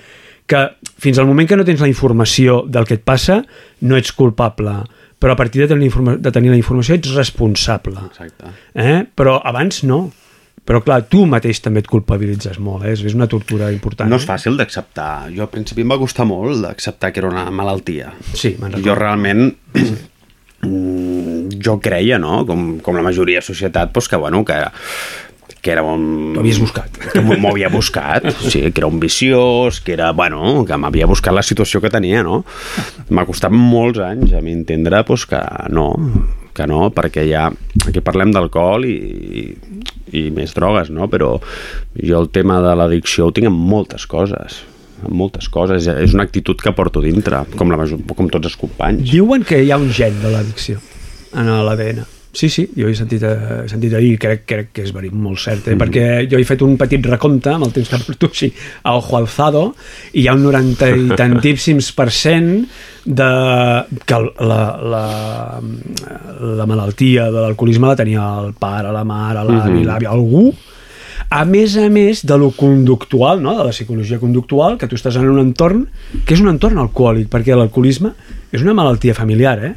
M: que fins al moment que no tens la informació del que et passa, no ets culpable però a partir de tenir, de tenir la informació ets responsable.
S: Exacte.
M: Eh? Però abans no. Però clar, tu mateix també et culpabilitzes molt, eh? és una tortura important.
S: No és fàcil d'acceptar. Jo al principi em va costar molt d'acceptar que era una malaltia.
M: Sí, me'n
S: Jo realment jo creia, no? Com, com la majoria de societat, doncs que, bueno, que, que era un...
M: T'havies buscat.
S: Que m'ho havia buscat, sí, que era un viciós, que era, bueno, que m'havia buscat la situació que tenia, no? M'ha costat molts anys a mi entendre doncs, que no, que no, perquè ja aquí parlem d'alcohol i, i, i més drogues, no? Però jo el tema de l'addicció ho tinc en moltes coses en moltes coses, és una actitud que porto dintre, com, la, major- com tots els companys.
M: Diuen que hi ha un gen de l'addicció en l'ADN. Sí, sí, jo he sentit, eh, he sentit ahir, crec, crec que és verí, molt cert, eh?
S: Mhm.
M: perquè jo he fet un petit recompte amb el temps que porto així a ojo alzado i hi ha un 90 i tantíssims per cent de, que la, la, la malaltia de l'alcoholisme la tenia el pare, la mare, l'avi,
S: Mhm.
M: l'àvia, algú a més a més de lo conductual, no? de la psicologia conductual, que tu estàs en un entorn que és un entorn alcohòlic, perquè l'alcoholisme és una malaltia familiar, eh?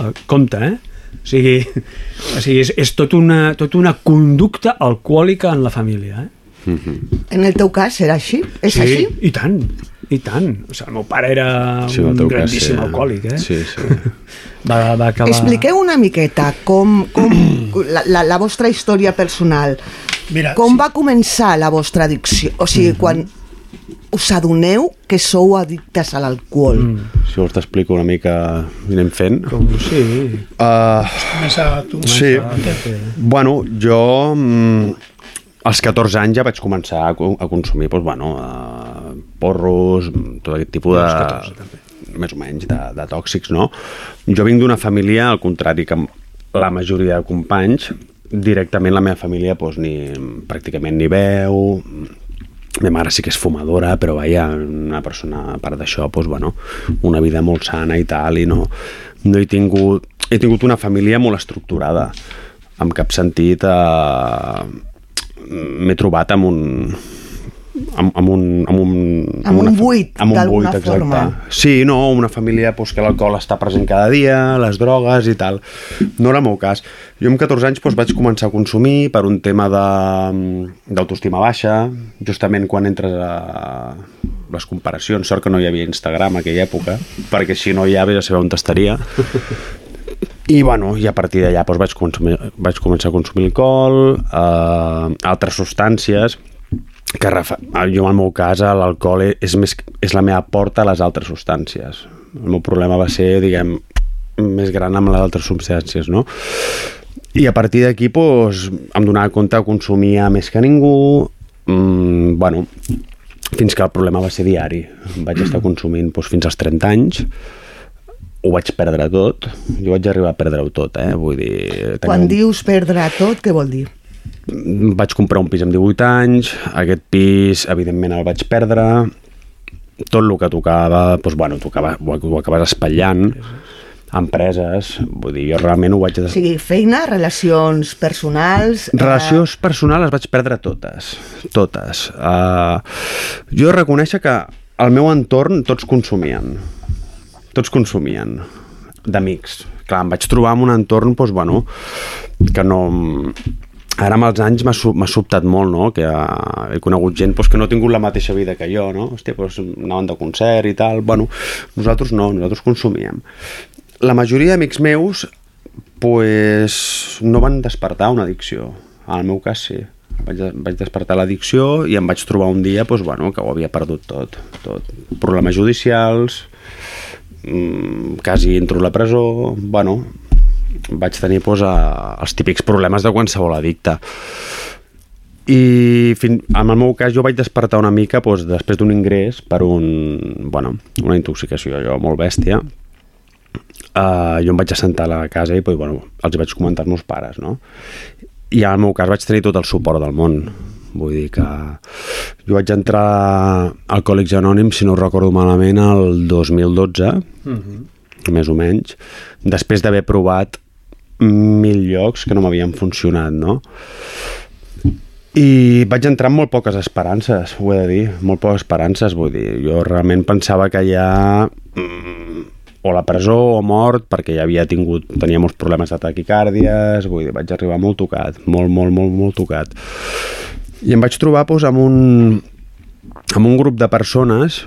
M: Eh, Compte, eh? O sigui, o sigui és, és tot, una, tot una conducta alcohòlica en la família, eh?
T: En el teu cas serà així? És
M: sí,
T: així?
M: i tant, i tant. O sigui, el meu pare era
S: Sí,
M: un
S: teu cas,
M: grandíssim
S: sí.
M: alcohòlic, eh?
S: Sí, sí.
M: Va, va acabar...
T: Expliqueu una miqueta com, com la, la, la vostra història personal.
V: Mira,
T: com va començar la vostra addicció? O sigui, quan us adoneu que sou addictes a l'alcohol.
M: Mm.
S: Si vols t'explico una mica anem fent.
M: Com, sí.
S: Uh,
V: Comença tu.
S: sí.
V: Comença.
S: Bueno, jo mm, als 14 anys ja vaig començar a, a consumir doncs, bueno, uh, porros, tot aquest tipus de...
M: Als 14
S: més o menys, de, de tòxics, no? Jo vinc d'una família, al contrari que la majoria de companys, directament la meva família doncs, ni, pràcticament ni veu, meva mare sí que és fumadora, però vaja, una persona, a part d'això, doncs, bueno, una vida molt sana i tal, i no, no he tingut... He tingut una família molt estructurada. En cap sentit eh, m'he trobat amb un, amb, amb un, amb un,
T: Amb un
S: una-
T: buit,
S: amb un buit, exacte.
T: forma.
S: Sí, no, una família pues, que l'alcohol està present cada dia, les drogues i tal. No era el meu cas. Jo amb 14 anys pues, vaig començar a consumir per un tema de- d'autoestima baixa, justament quan entres a les comparacions, sort que no hi havia Instagram en aquella època, perquè si no ja vés a saber on estaria. I, bueno, i a partir d'allà doncs, vaig, consumir, vaig començar a consumir alcohol, eh, altres substàncies, que refa... jo en el meu cas l'alcohol és, més, és la meva porta a les altres substàncies. El meu problema va ser, diguem, més gran amb les altres substàncies, no? I a partir d'aquí doncs, em donava compte que consumia més que ningú, mm, bueno, fins que el problema va ser diari. Vaig estar consumint doncs, fins als 30 anys, ho vaig perdre tot, jo vaig arribar a perdre-ho tot, eh? vull dir... tenia
T: Quan dius perdre tot, què vol dir?
S: Vaig comprar un pis amb 18 anys, aquest pis evidentment el vaig perdre, tot el que tocava, doncs, bueno, tocava, ho, ho acabes espatllant, empreses, vull dir, jo realment ho vaig...
T: O sigui, feina, relacions personals... eh,
S: Relacions personals les vaig perdre totes, totes. Uh, jo reconèixer que al meu entorn tots consumien, tots consumien, d'amics. Clar, em vaig trobar en un entorn, doncs, bueno, que no... Ara amb els anys m'ha sobtat molt, no?, que uh, he conegut gent doncs, que no ha tingut la mateixa vida que jo, no? Hòstia, doncs anaven de concert i tal. Bueno, nosaltres no, nosaltres consumíem. La majoria d'amics meus pues, no van despertar una addicció. En el meu cas sí. Vaig, vaig despertar l'addicció i em vaig trobar un dia pues, bueno, que ho havia perdut tot. tot. Problemes judicials, mmm, quasi entro a la presó... Bueno, vaig tenir pues, a, els típics problemes de qualsevol addicte. I fin, en el meu cas jo vaig despertar una mica doncs, després d'un ingrés per un, bueno, una intoxicació jo molt bèstia uh, jo em vaig assentar a la casa i doncs, bueno, els vaig comentar als meus pares no? i en el meu cas vaig tenir tot el suport del món vull dir que jo vaig entrar a Alcohòlics Anònims si no recordo malament el 2012 més o menys després d'haver provat mil llocs que no m'havien funcionat no? i vaig entrar amb molt poques esperances, ho he de dir, molt poques esperances, vull dir, jo realment pensava que ja mm, o la presó o mort, perquè ja havia tingut, tenia molts problemes de taquicàrdies, vull dir, vaig arribar molt tocat, molt, molt, molt, molt tocat. I em vaig trobar doncs, amb, un, amb un grup de persones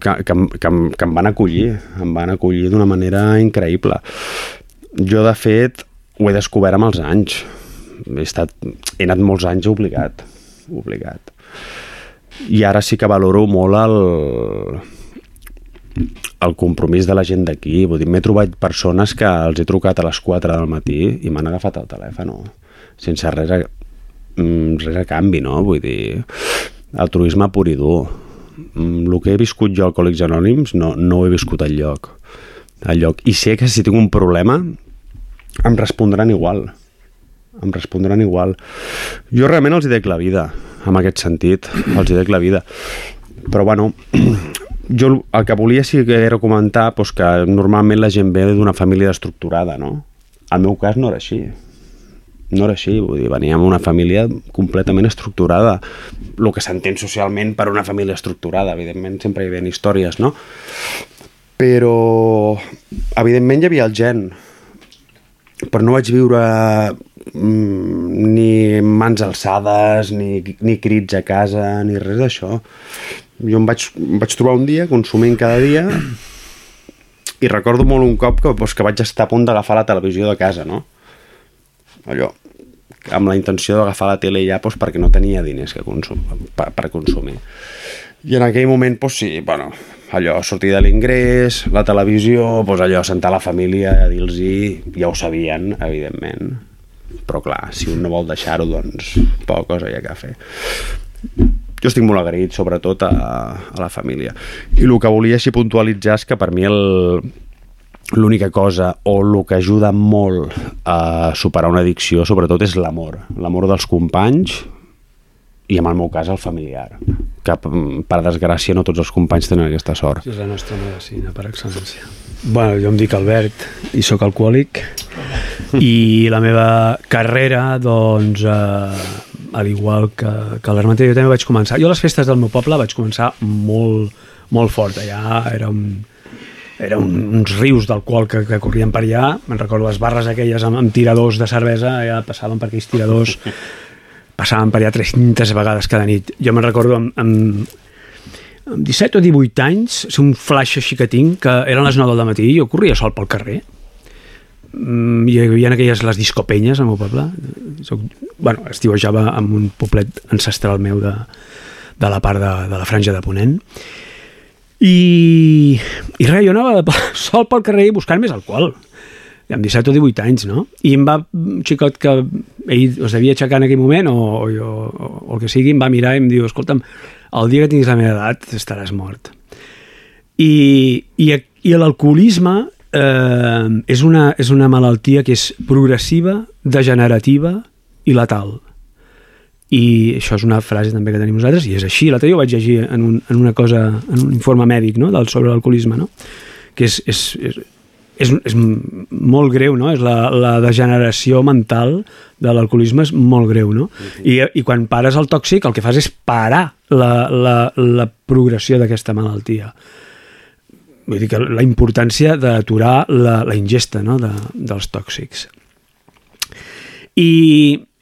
S: que, que, que, que em van acollir, em van acollir d'una manera increïble. Jo, de fet, ho he descobert amb els anys. He, estat, he anat molts anys obligat, obligat. I ara sí que valoro molt el, el compromís de la gent d'aquí. Vull dir, m'he trobat persones que els he trucat a les 4 del matí i m'han agafat el telèfon, sense res a, mm, res a canvi, no? Vull dir, altruisme pur i dur. Mm, El que he viscut jo Alcohòlics Anònims no, no ho he viscut al lloc. Al lloc. I sé que si tinc un problema em respondran igual em respondran igual jo realment els hi dec la vida en aquest sentit, els hi dec la vida però bueno jo el que volia sí que era comentar doncs que normalment la gent ve d'una família estructurada no? el meu cas no era així no era així, vull dir, veníem d'una família completament estructurada el que s'entén socialment per una família estructurada evidentment sempre hi havia històries no? però evidentment hi havia el gen però no vaig viure mm, ni mans alçades, ni, ni crits a casa, ni res d'això. Jo em vaig, em vaig trobar un dia consumint cada dia i recordo molt un cop que, doncs, que vaig estar a punt d'agafar la televisió de casa, no? Allò, amb la intenció d'agafar la tele ja doncs, perquè no tenia diners que consum, per, per consumir. I en aquell moment, doncs sí, bueno, allò, sortir de l'ingrés, la televisió, doncs allò, sentar la família a dir-los ja ho sabien, evidentment. Però clar, si un no vol deixar-ho, doncs poca cosa hi ha que fer. Jo estic molt agraït, sobretot, a, a la família. I el que volia així puntualitzar és que per mi el, l'única cosa o el que ajuda molt a superar una addicció sobretot és l'amor. L'amor dels companys i en el meu cas el familiar que per desgràcia no tots els companys tenen aquesta sort.
M: És la nostra medicina per excel·lència. Bueno, jo em dic Albert i sóc alcohòlic. I la meva carrera doncs eh, al igual que, que l'Hermantí jo també vaig començar. Jo a les festes del meu poble vaig començar molt, molt fort. Allà era un, era un, uns rius d'alcohol que, que corrien per allà. Me'n recordo les barres aquelles amb, amb tiradors de cervesa ja passaven per aquells tiradors. Passaven per allà 300 vegades cada nit. Jo me'n recordo amb, amb, amb 17 o 18 anys és un flash així que tinc que eren les 9 del matí i jo corria sol pel carrer. Mm, hi havia aquelles les discopenyes al meu poble. Soc, bueno, estiuejava en un poblet ancestral meu de, de la part de, de la franja de Ponent i, i res, jo anava sol pel carrer buscant més alcohol amb 17 o 18 anys, no? I em va, un xicot que ell es devia aixecar en aquell moment, o, o, o, o el que sigui, em va mirar i em diu, escolta'm, el dia que tinguis la meva edat estaràs mort. I, i, i l'alcoholisme eh, és, una, és una malaltia que és progressiva, degenerativa i letal. I això és una frase també que tenim nosaltres, i és així. L'altre dia ho vaig llegir en, un, en una cosa, en un informe mèdic no? del, sobre l'alcoholisme, no? que és, és, és, és, és molt greu, no? És la, la degeneració mental de l'alcoholisme és molt greu, no? I, I quan pares el tòxic el que fas és parar la, la, la progressió d'aquesta malaltia. Vull dir que la importància d'aturar la, la ingesta no? de, dels tòxics. I,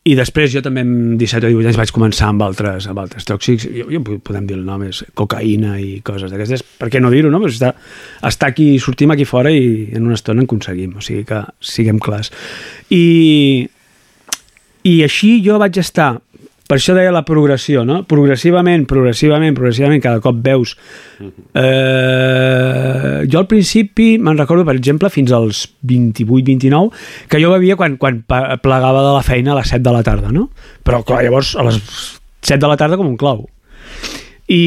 M: i després jo també amb 17 o 18 anys vaig començar amb altres, amb altres tòxics, jo, jo podem dir el nom, és cocaïna i coses d'aquestes, per què no dir-ho, no? Però està, està aquí, sortim aquí fora i en una estona en aconseguim, o sigui que siguem clars. I, i així jo vaig estar per això deia la progressió, no? Progressivament, progressivament, progressivament, cada cop veus... Eh, jo al principi, me'n recordo, per exemple, fins als 28-29, que jo bevia quan, quan plegava de la feina a les 7 de la tarda, no? Però, clar, llavors, a les 7 de la tarda com un clau. I,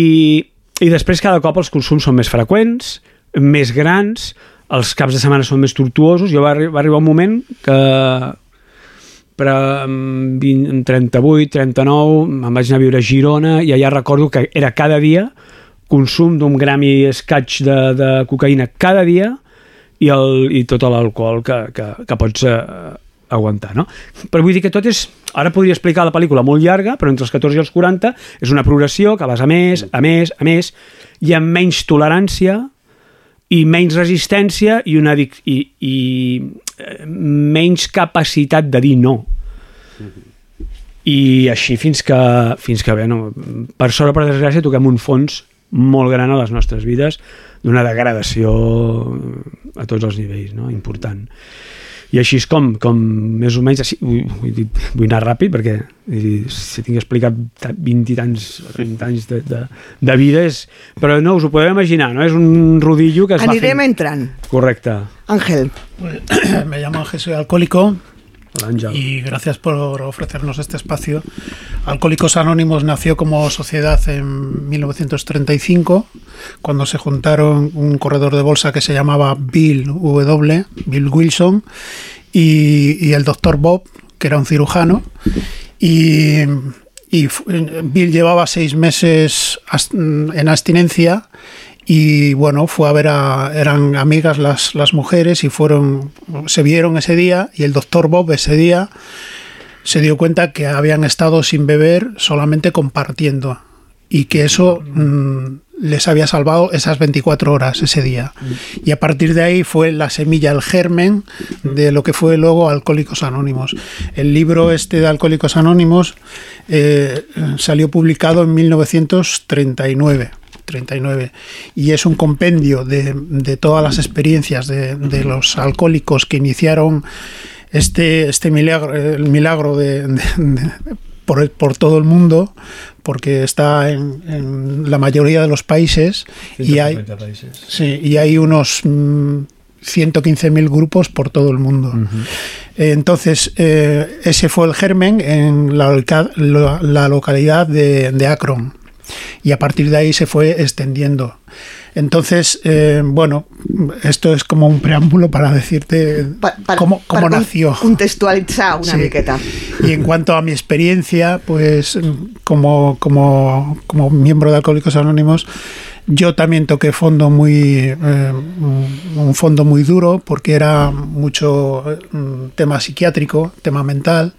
M: i després cada cop els consums són més freqüents, més grans, els caps de setmana són més tortuosos. Jo va, va arribar un moment que però amb 20, 38, 39 em vaig anar a viure a Girona i allà recordo que era cada dia consum d'un gram i escaig de, de cocaïna cada dia i, el, i tot l'alcohol que, que, que pots eh, aguantar, no? Però vull dir que tot és... Ara podria explicar la pel·lícula molt llarga, però entre els 14 i els 40 és una progressió que vas a més, a més, a més, i amb menys tolerància i menys resistència i, una, i, i menys capacitat de dir no. I així fins que, fins que bé, no, per sort o per desgràcia toquem un fons molt gran a les nostres vides d'una degradació a tots els nivells, no? important. I així és com, com més o menys, així, vull, vull, dir, vull anar ràpid perquè si tinc explicat 20 i tants, 30 anys de, de, de vida, és, però no, us ho podeu imaginar, no? És un rodillo que es
T: Anirem
M: va fent.
T: entrant.
M: Correcte.
T: Ángel.
V: Me llamo Ángel, soy Y gracias por ofrecernos este espacio. Alcohólicos Anónimos nació como sociedad en 1935, cuando se juntaron un corredor de bolsa que se llamaba Bill W, Bill Wilson, y, el doctor Bob, que era un cirujano. Y, fu- Bill llevaba seis meses en abstinencia y bueno, fue a ver a, eran amigas las, las mujeres y fueron, se vieron ese día y el doctor Bob ese día se dio cuenta que habían estado sin beber solamente compartiendo y que eso mm, les había salvado esas 24 horas ese día. Y a partir de ahí fue la semilla, el germen de lo que fue luego Alcohólicos Anónimos. El libro este de Alcohólicos Anónimos eh, salió publicado en 1939. 39 y es un compendio de, de todas las experiencias de, de los alcohólicos que iniciaron este, este milagro, el milagro de, de- de- por, por todo el mundo, porque está en, en la mayoría de los países y hay,
M: 150 países.
V: sí, y hay unos mm, 115.000 grupos por todo el mundo. Entonces, eh, ese fue el germen en la, loca- lo- la localidad de, de Akron y a partir de ahí se fue extendiendo. Entonces, eh, bueno, esto es como un preámbulo para decirte cómo, cómo
T: con-
V: nació.
T: Contextualitzar una
V: Sí.
T: miqueta.
V: Y en cuanto a mi experiencia, pues como, como, como miembro de Alcohólicos Anónimos, yo también toqué fondo muy eh, un fondo muy duro porque era mucho eh, tema psiquiátrico, tema mental.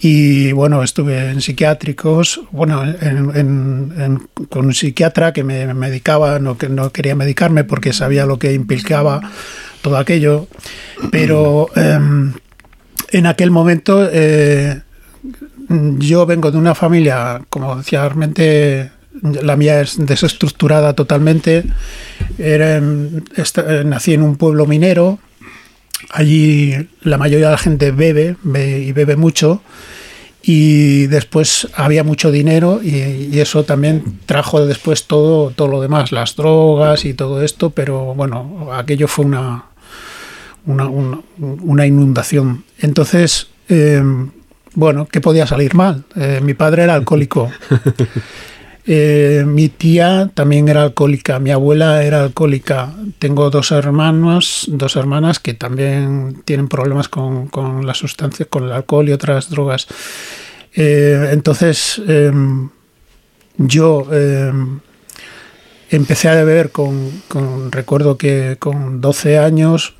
V: Y bueno, estuve en psiquiátricos, bueno, en- en- en- con un psiquiatra que me medicaba, no, que no quería medicarme porque sabía lo que implicaba todo aquello. Pero em, en aquel momento eh, yo vengo de una familia, como decía realmente la mía es desestructurada totalmente. Era eh, nací en un pueblo minero. Allí la mayoría de la gente bebe, be- y bebe mucho. Y después había mucho dinero y, eso también trajo después todo, todo lo demás, las drogas y todo esto, pero bueno, aquello fue una- una inundación. Entonces, eh, bueno, ¿qué podía salir mal? Eh, mi padre era alcohólico. Eh, mi tía también era alcohólica, mi abuela era alcohólica. Tengo dos hermanos, dos hermanas que también tienen problemas con, las sustancias, con el alcohol y otras drogas. Eh, entonces, em, yo em, empecé a beber con, con- recuerdo que con 12 años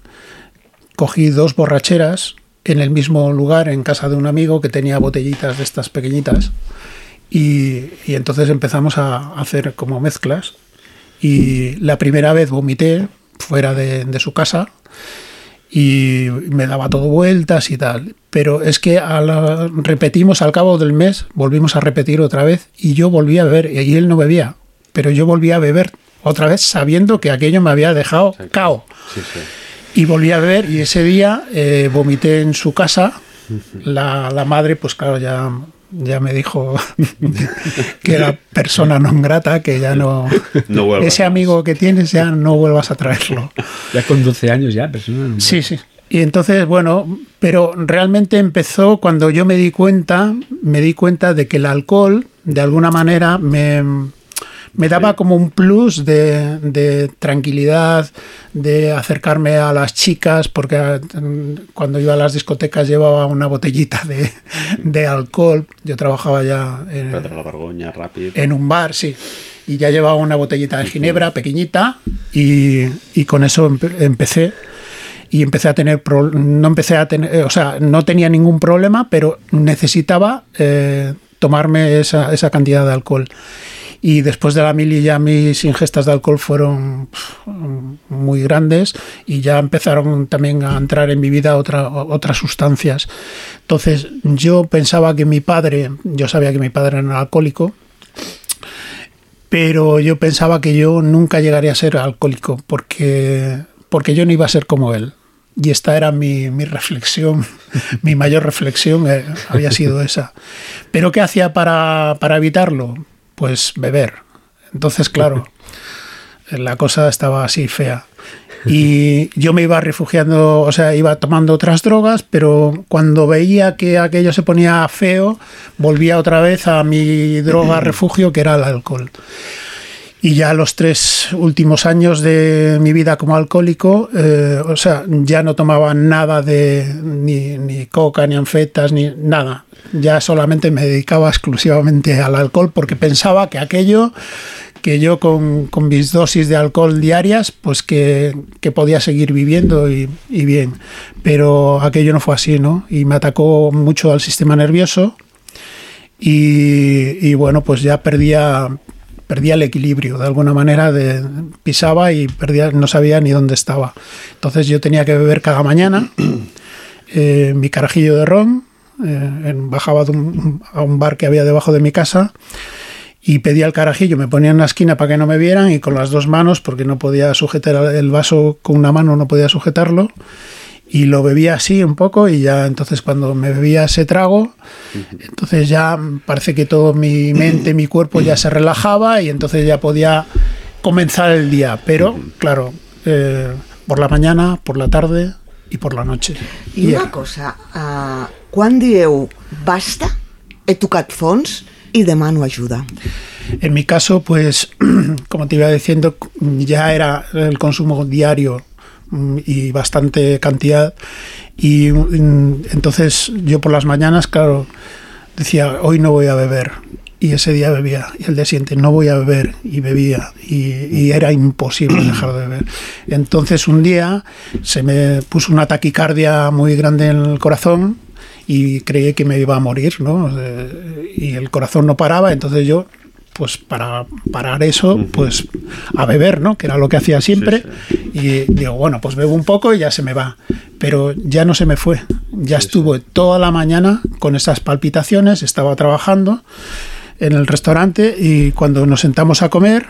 V: cogí dos borracheras en el mismo lugar, en casa de un amigo que tenía botellitas de estas pequeñitas. Y, y entonces empezamos a hacer como mezclas. Y la primera vez vomité fuera de, de su casa y me daba todo vueltas y tal. Pero es que a la- repetimos al cabo del mes, volvimos a repetir otra vez y yo volví a beber y él no bebía, pero yo volví a beber otra vez sabiendo que aquello me había dejado cao.
S: Sí, sí.
V: Y volví a beber y ese día eh, vomité en su casa. La, la madre, pues claro, ya, ya me dijo que era persona non grata, que ya no... Ese amigo que tienes ya no vuelvas a traerlo.
M: Ya con 12 años ya, persona. no-
V: Sí, sí. Y entonces, bueno, pero realmente empezó cuando yo me di cuenta, me di cuenta de que el alcohol, de alguna manera, me, me daba como un plus de, de tranquilidad, de acercarme a las chicas, porque mm, cuando iba a las discotecas llevaba una botellita de, de alcohol. Yo trabajaba ya en,
S: Perdre la vergonya, ràpid.
V: en un bar, sí. Y ya llevaba una botellita de ginebra pequeñita y, y con eso empe- empecé. Y empecé a tener, pro- no empecé a tener, eh, o sea, no tenía ningún problema, pero necesitaba eh, tomarme esa, esa cantidad de alcohol. Y después de la mili ya mis ingestas de alcohol fueron muy grandes y ya empezaron también a entrar en mi vida otra, otras sustancias. Entonces yo pensaba que mi padre, yo sabía que mi padre era alcohólico, pero yo pensaba que yo nunca llegaría a ser alcohólico porque, porque yo no iba a ser como él. Y esta era mi, mi reflexión, mi mayor reflexión eh, había sido esa. ¿Pero qué hacía para, para evitarlo? Pues beber. Entonces, claro, la cosa estaba así fea. Y yo me iba refugiando, o sea, iba tomando otras drogas, pero cuando veía que aquello se ponía feo, volvía otra vez a mi droga refugio, que era el alcohol. Y ya los tres últimos años de mi vida como alcohólico, eh, o sea, ya no tomaba nada de ni, ni coca, ni anfetas, ni nada. Ya solamente me dedicaba exclusivamente al alcohol porque pensaba que aquello que yo con, con, mis dosis de alcohol diarias, pues que, que podía seguir viviendo y, bien. Pero aquello no fue así, ¿no? Y me atacó mucho al sistema nervioso y bueno, pues ya perdía, perdía el equilibrio, de alguna manera de, pisaba y perdía, no sabía ni dónde estaba. Entonces yo tenía que beber cada mañana eh, mi carajillo de ron, eh, bajaba a un bar que había debajo de mi casa y pedía el carajillo, me ponía en una esquina para que no me vieran y con las dos manos, porque no podía sujetar el vaso con una mano, no podía sujetarlo, y lo bebía así un poco y ya entonces cuando me bebía ese trago, entonces ya parece que todo mi mente, mi cuerpo ya se relajaba y entonces ya podía comenzar el día, pero claro, eh, por la mañana, por la tarde y por la noche.
T: I una cosa, uh, quan dieu basta, he tocat fons, y demano ayuda.
V: En mi caso, pues, como te iba diciendo, ya era el consumo diario y bastante cantidad. Y entonces yo por las mañanas, claro, decía, hoy no voy a beber. Y ese día bebía. Y el día siguiente, no voy a beber. Y bebía. Y, y era imposible dejar de beber. Entonces un día se me puso una taquicardia muy grande en el corazón y creí que me iba a morir, ¿no? Y el corazón no paraba, entonces yo pues para parar eso, pues a beber, ¿no? Que era lo que hacía siempre. Sí, sí. Y digo, bueno, pues bebo un poco y ya se me va. Pero ya no se me fue. Ya sí, estuve toda la mañana con esas palpitaciones, estaba trabajando en el restaurante y cuando nos sentamos a comer,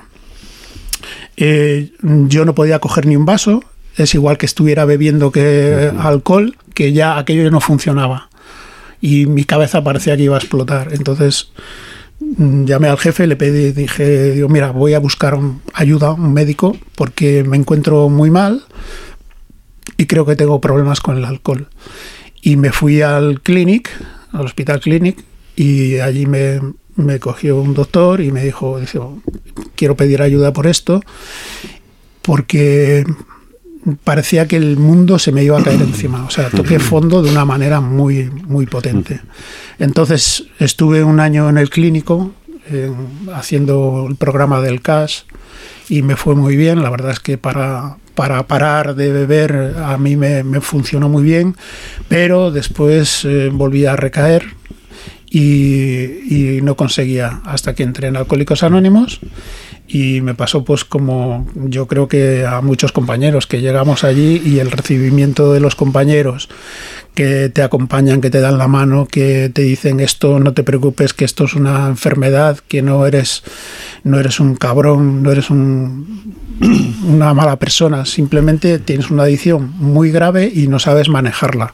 V: eh, yo no podía coger ni un vaso. Es igual que estuviera bebiendo que alcohol, que ya aquello no funcionaba. Y mi cabeza parecía que iba a explotar. Entonces llamé al jefe, le pedí, dije, digo, mira, voy a buscar ayuda, un médico, porque me encuentro muy mal y creo que tengo problemas con el alcohol. Y me fui al clinic, al hospital clinic, y allí me, me cogió un doctor y me dijo, dice, quiero pedir ayuda por esto, porque parecía que el mundo se me iba a caer encima. O sea, toqué fondo de una manera muy, muy potente. Entonces estuve un año en el clínico eh, haciendo el programa del CAS y me fue muy bien. La verdad es que para, para parar de beber a mí me, funcionó muy bien, pero después eh, volví a recaer. Y, y no conseguía hasta que entré en Alcohólicos Anónimos y me pasó pues como yo creo que a muchos compañeros que llegamos allí y el recibimiento de los compañeros que te acompañan, que te dan la mano, que te dicen esto no te preocupes, que esto es una enfermedad, que no eres no eres un cabrón, no eres un, una mala persona, simplemente tienes una adicción muy grave y no sabes manejarla.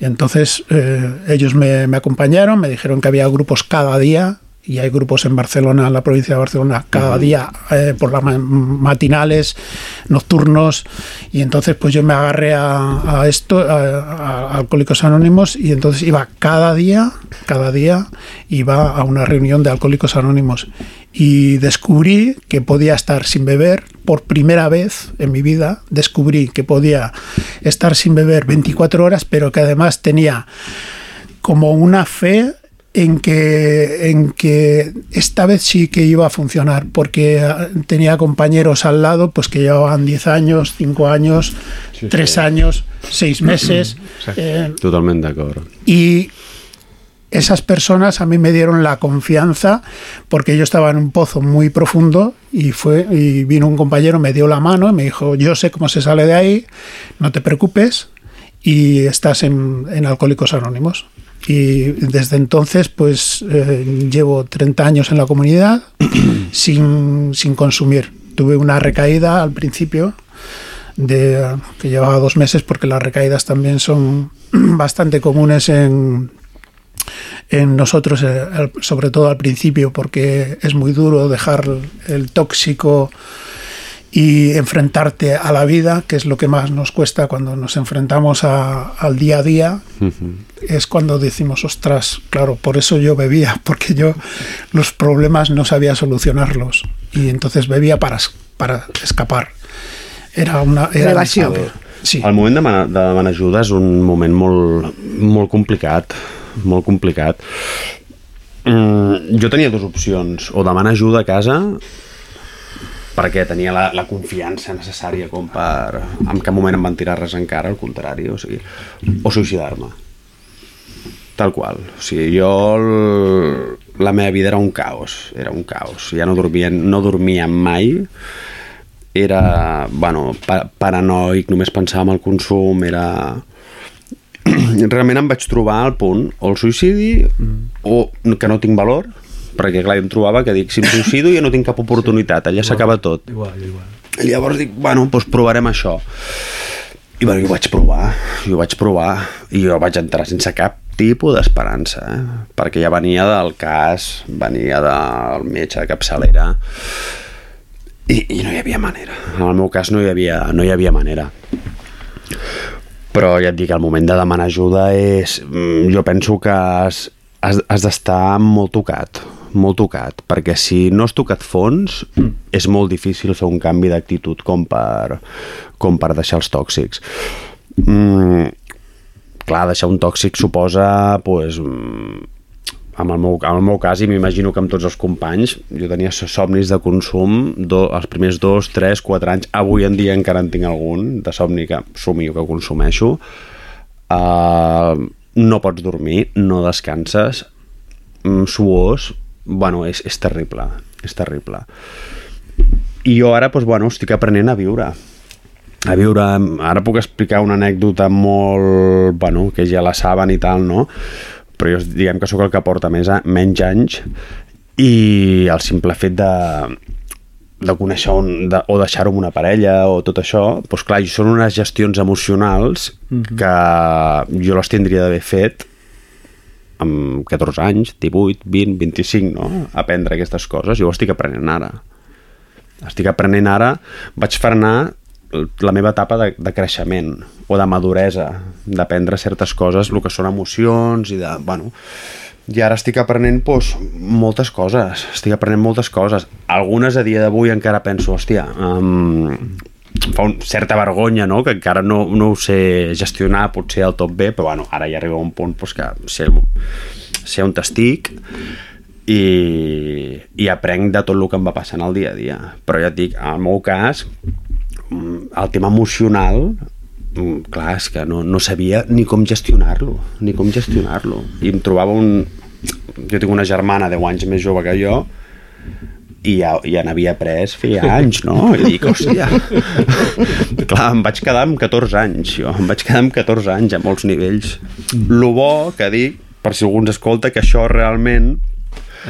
V: Entonces eh, ellos me acompañaron, me dijeron que había grupos cada día y hay grupos en Barcelona, en la provincia de Barcelona, cada día eh, por las matinales, nocturnos, y entonces pues yo me agarré a, a esto, a, a, Alcohólicos Anónimos, y entonces iba cada día, cada día iba a una reunión de Alcohólicos Anónimos y descubrí que podía estar sin beber por primera vez en mi vida, descubrí que podía estar sin beber 24 horas, pero que además tenía como una fe en que, en que esta vez sí que iba a funcionar, porque tenía compañeros al lado pues que llevaban 10 años, 5 años, sí, 3 sí. años, 6 meses.
S: eh, Totalmente de acuerdo.
V: Y esas personas a mí me dieron la confianza porque yo estaba en un pozo muy profundo y fue y vino un compañero, me dio la mano y me dijo, yo sé cómo se sale de ahí, no te preocupes y estás en, en Alcohólicos Anónimos y desde entonces pues eh, llevo 30 años en la comunidad sin, sin, consumir. Tuve una recaída al principio de, que llevaba dos meses porque las recaídas también son bastante comunes en, en nosotros, eh, sobre todo al principio, porque es muy duro dejar el tóxico y enfrentarte a la vida, que es lo que más nos cuesta cuando nos enfrentamos a- al día a día, es cuando decimos, ostras, claro, por eso yo bebía, porque yo los problemas no sabía solucionarlos y entonces bebía para, para escapar. Era una era escape.
S: Sí. El moment de demanar, de demanar ajuda és un moment molt, molt complicat, molt complicat. Mm, jo tenia dues opcions, o demanar ajuda a casa perquè tenia la, la confiança necessària com per... En cap moment em van tirar res encara, al contrari, o sigui, o suïcidar-me. Tal qual. O sigui, jo... El, la meva vida era un caos, era un caos. Ja no dormia, no dormia mai, era, bueno, pa paranoic, només pensava en el consum, era... Realment em vaig trobar al punt, o el suïcidi, mm. o que no tinc valor, perquè clar, jo em trobava que dic, si em suïcido ja no tinc cap oportunitat, allà s'acaba tot.
M: Igual, igual.
S: I llavors dic, bueno, doncs provarem això. I bueno, jo ho vaig provar, jo ho vaig provar, i jo vaig entrar sense cap tipus d'esperança, eh? perquè ja venia del cas, venia del metge de capçalera, i, i no hi havia manera. En el meu cas no hi havia, no hi havia manera. Però ja et dic, el moment de demanar ajuda és... mm, Jo penso que has, has, has d'estar molt tocat, molt tocat, perquè si no has tocat fons és molt difícil fer un canvi d'actitud com per, com per deixar els tòxics. Mm, clar, deixar un tòxic suposa pues, mm, en el meu, en el meu cas, i m'imagino que amb tots els companys, jo tenia somnis de consum do, els primers dos, tres, quatre anys, avui en dia encara en tinc algun, de somni que somio que consumeixo, uh, no pots dormir, no descanses, mm, suors, bueno, és, és terrible, és terrible. I jo ara, doncs, bueno, estic aprenent a viure, a viure, ara puc explicar una anècdota molt, bueno, que ja la saben i tal, no? Però jo diguem que sóc el que porta més a, menys anys i el simple fet de, de conèixer un, de, o deixar-ho amb una parella o tot això, doncs clar, són unes gestions emocionals
M: Mhm.
S: que jo les tindria d'haver fet amb 14 anys, 18, 20, 25, no? Aprendre aquestes coses. Jo ho estic aprenent ara. Estic aprenent ara, vaig frenar la meva etapa de, de creixement o de maduresa, d'aprendre certes coses, el que són emocions i de, bueno, i ara estic aprenent doncs, moltes coses, estic aprenent moltes coses. Algunes a dia d'avui encara penso, hòstia, um, fa un, certa vergonya, no?, que encara no, no ho sé gestionar potser al tot bé, però bueno, ara ja arriba un punt doncs, que sé, sé on estic i, i aprenc de tot el que em va passant al dia a dia. Però ja et dic, en el meu cas, mm, el tema emocional mm, clar, és que no, no sabia ni com gestionar-lo, ni com gestionar-lo. I em trobava un... Jo tinc una germana 10 anys més jove que jo i ja, ja n'havia après feia anys, no? I dic, hòstia... Clar, em vaig quedar amb 14 anys, jo. Em vaig quedar amb 14 anys a molts nivells. Lo bo que dic, per si algú ens escolta, que això realment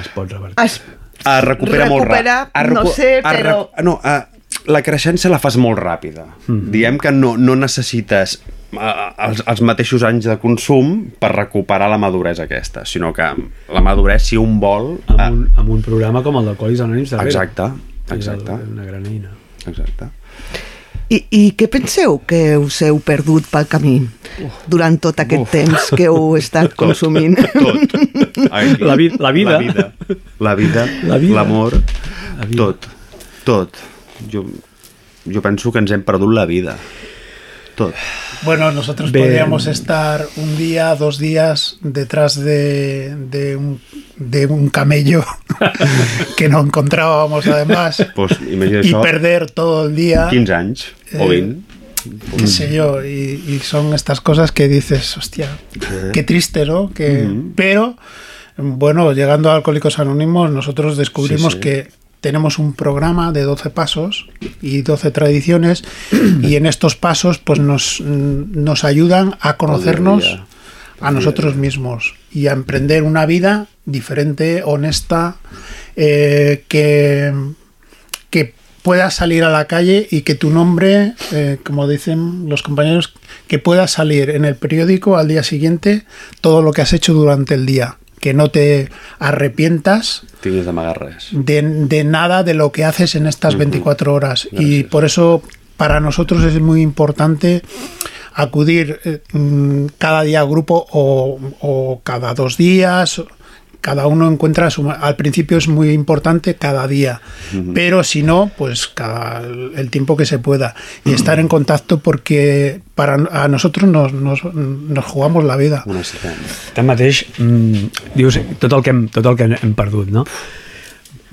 M: es pot revertir.
T: Es
S: es recupera, molt
T: Recupera,
S: ràpid.
T: no sé, però-
S: No, a, la creixença la fas molt ràpida. Mm. Diem que no, no necessites eh, els, els mateixos anys de consum per recuperar la maduresa aquesta, sinó que la maduresa, si un vol...
M: Amb un, amb un programa com el d'Alcohòlics Anònims darrere.
S: Exacte,
M: És
S: exacte.
M: Una gran eina.
S: Exacte.
T: I, I què penseu que us heu perdut pel camí durant tot aquest
S: Uf.
T: temps que heu estat consumint?
S: Tot. Ai,
M: La vi- la vida.
S: La vida. La vida.
M: La vida.
S: L'amor. Tot. Tot. Jo, jo penso que ens hem perdut la vida. Tot.
V: Bueno, nosotros podríamos estar un día, dos días detrás de, de, un, de un camello que no encontrábamos además
S: Pues,
V: y perder todo el día.
S: 15 anys o
V: Eh,
S: 20.
V: qué sé yo, y, y son estas cosas que dices, hostia, qué triste, ¿no? Que. Pero, bueno, llegando a Alcohólicos Anónimos, nosotros descubrimos
S: Sí, sí.
V: que tenemos un programa de 12 pasos y 12 tradiciones y en estos pasos pues nos, nos ayudan a conocernos a nosotros mismos y a emprender una vida diferente, honesta, eh, que, que puedas salir a la calle y que tu nombre, eh, como dicen los compañeros, que pueda salir en el periódico al día siguiente todo lo que has hecho durante el día. Que no te arrepientas de, de nada de lo que haces en estas 24 horas. Y por eso para nosotros es muy importante acudir eh, mm, cada día a grupo o, o cada dos días. Cada uno encuentra su... Al principio es muy importante cada día, pero si no, pues cada, el tiempo que se pueda. Y estar en contacto porque para a nosotros nos, nos, nos jugamos la vida.
M: Tanmateix, mm, dius tot el que hem, tot el que hem perdut, no?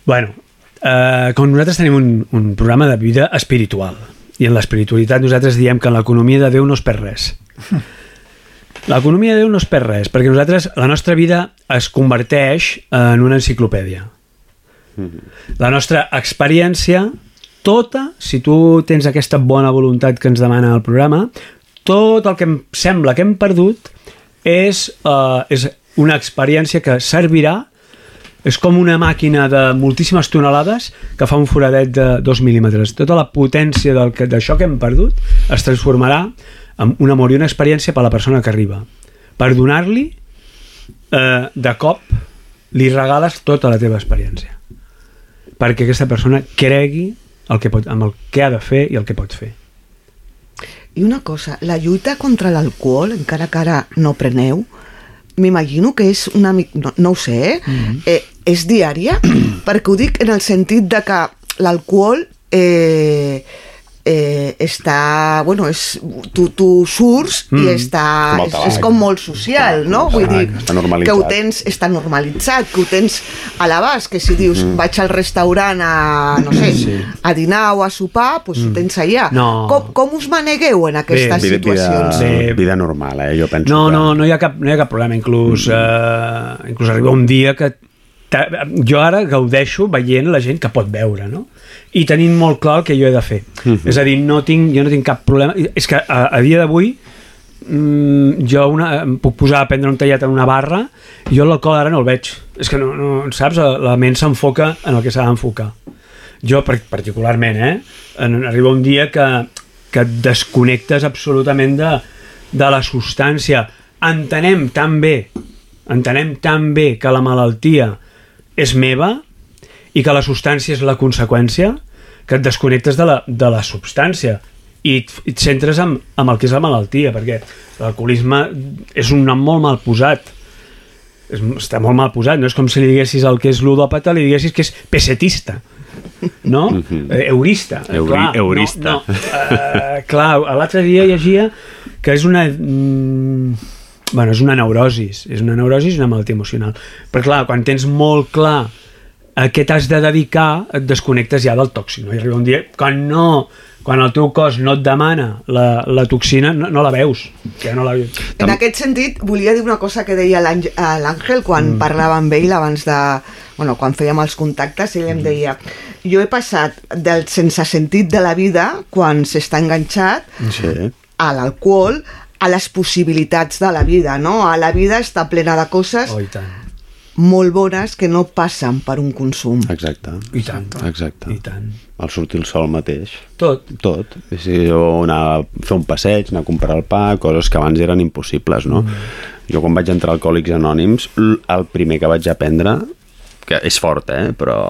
M: Bueno, eh, com nosaltres tenim un, un programa de vida espiritual, i en l'espiritualitat nosaltres diem que en l'economia de Déu no es perd res. L'economia de Déu no es perd res, perquè nosaltres, la nostra vida es converteix en una enciclopèdia. La nostra experiència, tota, si tu tens aquesta bona voluntat que ens demana el programa, tot el que em sembla que hem perdut és, uh, és una experiència que servirà és com una màquina de moltíssimes tonelades que fa un foradet de 2 mil·límetres. Tota la potència del que- d'això que hem perdut es transformarà en un amor i una experiència per a la persona que arriba. Per donar-li, eh, de cop, li regales tota la teva experiència. Perquè aquesta persona cregui el que pot, amb el que ha de fer i el que pot fer.
T: I una cosa, la lluita contra l'alcohol, encara que ara no preneu, m'imagino que és una mica... No, no ho sé, eh?
M: Mm-hmm.
T: eh és diària? perquè ho dic en el sentit de que l'alcohol eh, eh, està... Bueno, és, tu, tu surts mm. i
S: Mm.
T: està...
S: Com
T: és, és com molt social, no? Vull dir, que ho tens, està normalitzat, que ho tens a l'abast, que si dius
S: Mm.
T: vaig al restaurant a, no sé,
M: Sí.
T: a dinar o a sopar, doncs ho tens allà.
M: No.
T: Com, com us manegueu en aquestes
S: vida,
T: situacions?
S: vida, vida normal, eh? Jo penso
M: No,
S: que...
M: no, no hi ha cap, no hi ha cap problema. Inclús, eh, inclús arriba un dia que jo ara gaudeixo veient la gent que pot veure, no? I tenint molt clar el que jo he de fer.
S: Mhm.
M: És a dir, no tinc, jo no tinc cap problema. És que a, a dia d'avui mm, jo una, em puc posar a prendre un tallat en una barra i jo l'alcohol ara no el veig. És que no, no saps? La ment s'enfoca en el que s'ha d'enfocar. Jo, particularment, eh? En, arriba un dia que, que et desconnectes absolutament de, de la substància. Entenem tan bé, entenem tan bé que la malaltia és meva i que la substància és la conseqüència que et desconnectes de la, de la substància i et, et centres en, en el que és la malaltia perquè l'alcoholisme és un nom molt mal posat és, està molt mal posat, no és com si li diguessis el que és ludòpata, li diguessis que és pesetista no? Eh, eurista
S: Euri-
M: clar,
S: eurista.
M: no, no. Uh, clar, l'altre dia llegia que és una mm, bueno, és una neurosis és una neurosis i una malaltia emocional però clar, quan tens molt clar a què t'has de dedicar et desconnectes ja del tòxic no? i arriba un dia quan no quan el teu cos no et demana la, la toxina no, no la veus ja no la...
T: En aquest sentit, volia dir una cosa que deia a l'Àngel quan mm. parlava amb ell abans de... Bueno, quan fèiem els contactes, ell em deia jo he passat del sense sentit de la vida, quan s'està enganxat,
S: Sí.
T: a l'alcohol, a les possibilitats de la vida, no? A la vida està plena de coses
M: oh,
T: molt bones que no passen per un consum.
S: Exacte.
M: I tant.
S: Exacte.
M: I tant.
S: El sortir el sol mateix.
M: Tot.
S: Tot. Si jo anar a fer un passeig, anar a comprar el pa, coses que abans eren impossibles, no? Mm. Jo quan vaig entrar a Alcohòlics Anònims, el primer que vaig aprendre, que és fort, eh? Però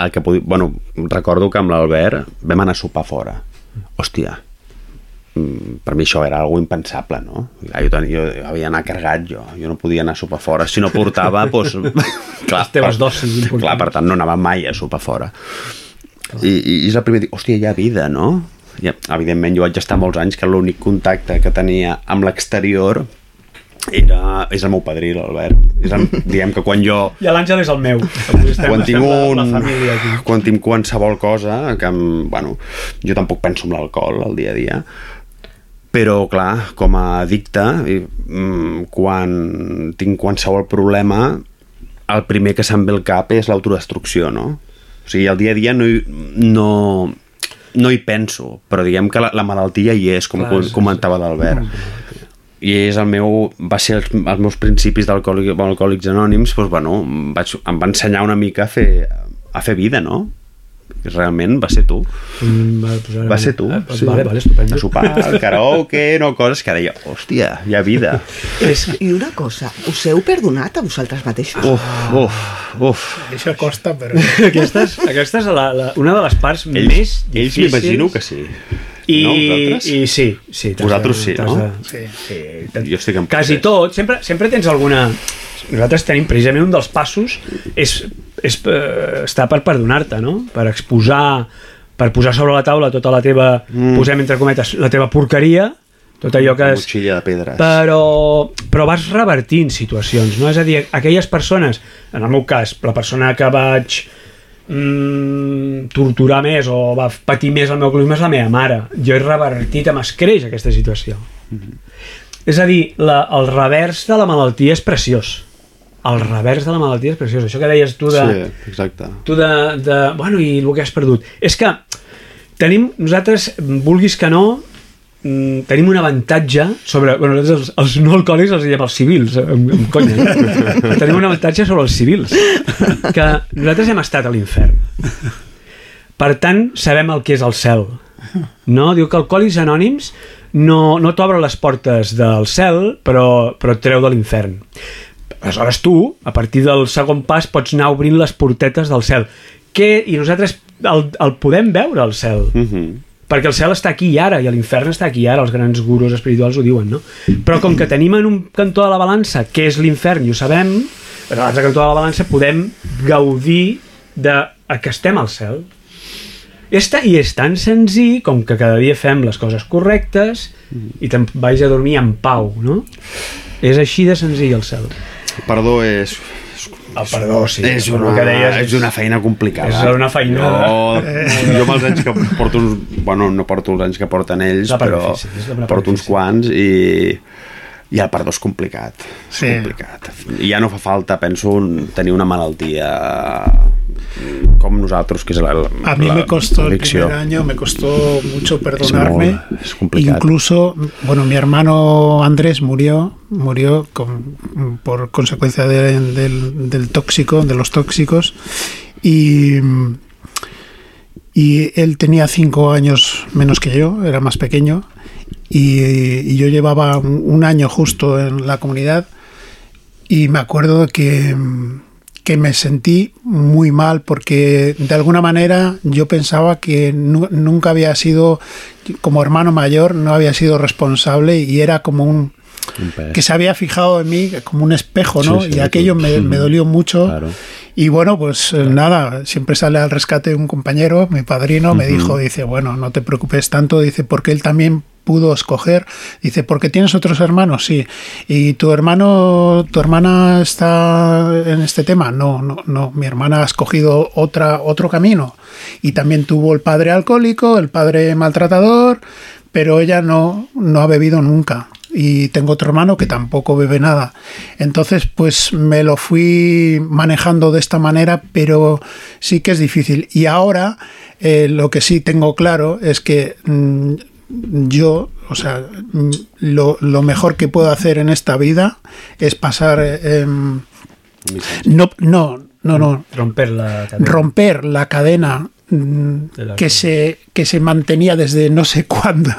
S: el que podi... bueno, recordo que amb l'Albert vam anar a sopar fora. Hòstia, mm, per mi això era algo impensable, no? Jo, tenia, jo havia d'anar carregat jo, jo no podia anar a sopar fora. Si no portava, doncs... clar,
M: Les teves dosis.
S: Clar, per tant, no anava mai a sopar fora. I, i és el primer dir, hòstia, hi ha vida, no? I, evidentment, jo vaig estar molts anys que l'únic contacte que tenia amb l'exterior era, és el meu padrí, l'Albert. És el, diguem que quan jo
M: I l'Àngel és el meu.
S: Quan tinc
M: la-
S: un,
M: La família aquí.
S: quan tinc qualsevol cosa que em, bueno, jo tampoc penso en l'alcohol al dia a dia però clar, com a addicte mm, quan tinc qualsevol problema el primer que se'm ve al cap és l'autodestrucció no? o sigui, al dia a dia no hi, no, no hi penso però diguem que la, la malaltia hi és com
M: Clar,
S: com
M: sí, sí.
S: comentava l'Albert i és el meu, va ser els, els meus principis d'alcohòlic- d'alcohòlics anònims doncs, bueno, vaig, em va ensenyar una mica a fer, a fer vida no? Realment va ser tu.
M: Mm, va, pues
S: Va ser tu.
M: Ah, pues vale, vale, estupendo.
S: A sopar, al karaoke, no, coses que deia, hòstia, hi ha vida.
T: I una cosa, us heu perdonat a vosaltres mateixos?
S: Uf, uf, uf.
V: Això costa, però...
M: aquesta és, aquesta és la, la, una de les parts
S: Ells,
M: més
S: ells
M: difícils.
S: m'imagino que sí.
M: I,
S: no, vosaltres?
M: I sí, sí.
S: Vosaltres
M: de-
S: sí, no?
M: de- Sí, sí.
S: Jo estic en
M: Quasi tot. Sempre, sempre tens alguna... Nosaltres tenim precisament un dels passos és, és eh, estar per perdonar-te, no? Per exposar, per posar sobre la taula tota la teva, mm. posem entre cometes, la teva porqueria, tot allò que és...
S: Motxilla de pedres.
M: Però, però vas revertint situacions, no? És a dir, aquelles persones, en el meu cas, la persona que vaig mm, torturar més o va patir més el meu alcoholisme és la meva mare. Jo he revertit amb escreix aquesta situació. És a dir, la, el revers de la malaltia és preciós. El revers de la malaltia és preciós. Això que deies tu de...
S: Sí, exacte.
M: Tu de, de... Bueno, i el que has perdut. És que tenim, nosaltres, vulguis que no, mm, tenim un avantatge sobre... Bueno, nosaltres els, els no alcohòlics els diem els civils, amb, amb conya. eh? tenim un avantatge sobre els civils. Que nosaltres hem estat a l'infern. Per tant, sabem el que és el cel. No? Diu que Alcohòlics Anònims no, no t'obre les portes del cel, però, però treu de l'infern. Aleshores tu, a partir del segon pas, pots anar obrint les portetes del cel. Que, I nosaltres el, el podem veure, el cel.
S: Mm -hmm.
M: Perquè el cel està aquí i ara, i l'infern està aquí i ara, els grans gurus espirituals ho diuen, no? Però com que tenim en un cantó de la balança què és l'infern i ho sabem, a l'altre cantó de la balança podem gaudir de que estem al cel. És ta, I és tan senzill com que cada dia fem les coses correctes i te'n vais a dormir en pau, no? És així de senzill el cel.
S: Perdó és...
M: El perdó, sí.
S: És una,
M: que deies
S: és una feina complicada.
M: És una feinada.
S: Jo, jo amb els anys que porto. Bueno, no porto els anys que porten ells, però
M: difícil,
S: porto uns quants i i el perdó és complicat.
V: Sí.
S: complicat. I ja no fa falta, penso, un- tenir una malaltia com nosaltres, que és la, la
V: A mí me costó el primer año, me costó mucho perdonarme.
S: és complicat.
V: Incluso, bueno, mi hermano Andrés murió, murió con- por consecuencia de- del, del tóxico, de los tóxicos, y, y él tenía cinco años menos que yo, era más pequeño, y, yo llevaba un, año justo en la comunidad, y me acuerdo que, que me sentí muy mal porque de alguna manera yo pensaba que nu- nunca había sido, como hermano mayor, no había sido responsable y era como un. Que se había fijado en mí como un espejo, ¿no?
S: Sí, sí,
V: y aquello me, me dolió mucho.
S: Claro.
V: Y bueno, pues eh, nada, siempre sale al rescate un compañero, mi padrino, me
S: Ujú.
V: dijo, dice, bueno, no te preocupes tanto, dice, porque él también pudo escoger, dice, porque tienes otros hermanos, sí, y tu hermano, tu hermana está en este tema, no, no, no, mi hermana ha escogido otra, otro camino, y también tuvo el padre alcohólico, el padre maltratador, pero ella no, no ha bebido nunca. Y tengo otro hermano que tampoco bebe nada. Entonces, pues me lo fui manejando de esta manera, pero sí que es difícil. Y ahora eh, lo que sí tengo claro es que mm, yo, o sea, mm, lo, lo mejor que puedo hacer en esta vida es pasar... eh, em, no, no, no, no.
M: Romper la cadena.
V: Romper la cadena que se, que se mantenía desde no sé cuándo,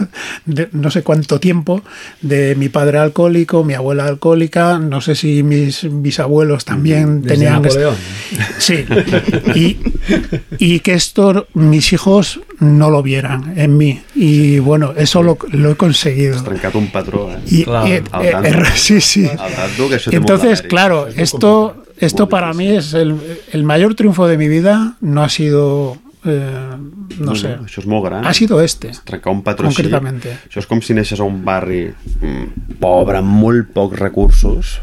V: de- no sé cuánto tiempo, de mi padre alcohólico, mi abuela alcohólica, no sé si mis bisabuelos también
M: Desde
V: tenían...
M: Napoleón.
V: Sí, y, y que esto mis hijos no lo vieran en mí. Y bueno, eso lo, lo he conseguido.
S: Has trencat un patró, eh?
V: Y-
S: Clar,
V: y-
S: al
V: eh, eh, sí, sí.
S: Que
V: Entonces, claro, esto, esto para mí es el, el mayor triunfo de mi vida. No ha sido, eh, no sé,
S: Això és molt gran.
V: ha sido este.
S: Trencar un patró
V: Concretamente.
S: així. Això és com si neixes a un barri mm, pobre, amb molt pocs recursos,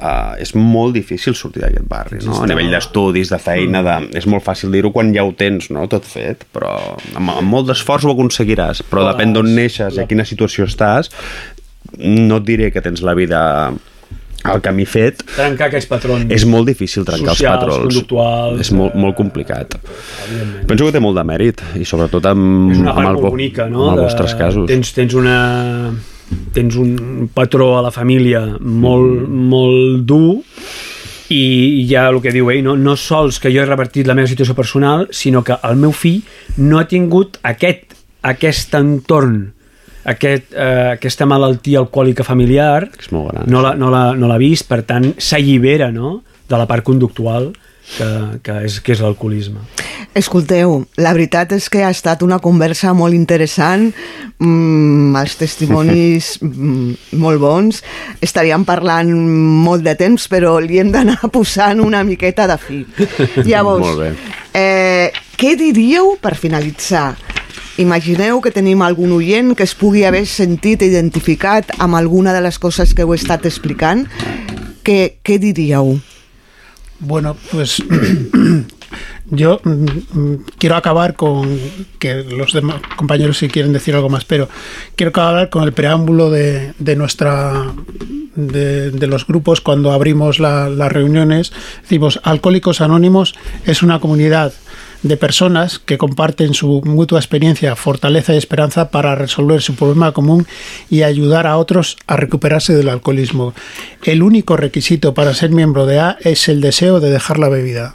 S: uh, és molt difícil sortir d'aquest barri, no? A nivell d'estudis, de feina, de... és molt fàcil dir-ho quan ja ho tens, no? Tot fet, però amb, amb molt d'esforç ho aconseguiràs, però depèn d'on neixes i a quina situació estàs, no et diré que tens la vida al camí fet,
M: Trencar aquests patrons.
S: és molt difícil trencar
M: Socials,
S: els patrons.
M: conductuals,
S: És molt, molt complicat. Penso que té molt de mèrit, i sobretot amb,
M: és una
S: amb, el,
M: bonica, no?
S: amb els vostres casos.
M: Tens, tens una tens un patró a la família molt,
S: Mm.
M: molt dur i ja el que diu ell, no, no sols que jo he revertit la meva situació personal, sinó que el meu fill no ha tingut aquest, aquest entorn aquest, eh, aquesta malaltia alcohòlica familiar
S: és molt gran,
M: no l'ha no l'ha- no l'ha vist, per tant s'allibera no? de la part conductual que, que és, que és l'alcoholisme.
T: Escolteu, la veritat és que ha estat una conversa molt interessant, mm, els testimonis mm, molt bons, estaríem parlant molt de temps, però li hem d'anar posant una miqueta de fi. Llavors,
S: Molt bé.
T: eh, què diríeu per finalitzar? Imagineu que tenim algun oient que es pugui haver sentit identificat amb alguna de les coses que heu estat explicant. Què, què?
V: Bueno, pues yo mm, mm, quiero acabar con que los demás compañeros si quieren decir algo más, pero quiero acabar con el preámbulo de, de nuestra de, los grupos cuando abrimos la- las reuniones. Decimos, Alcohólicos Anónimos es una comunidad de personas que comparten su mutua experiencia, fortaleza y esperanza para resolver su problema común y ayudar a otros a recuperarse del alcoholismo. El único requisito para ser miembro de A es el deseo de dejar la bebida.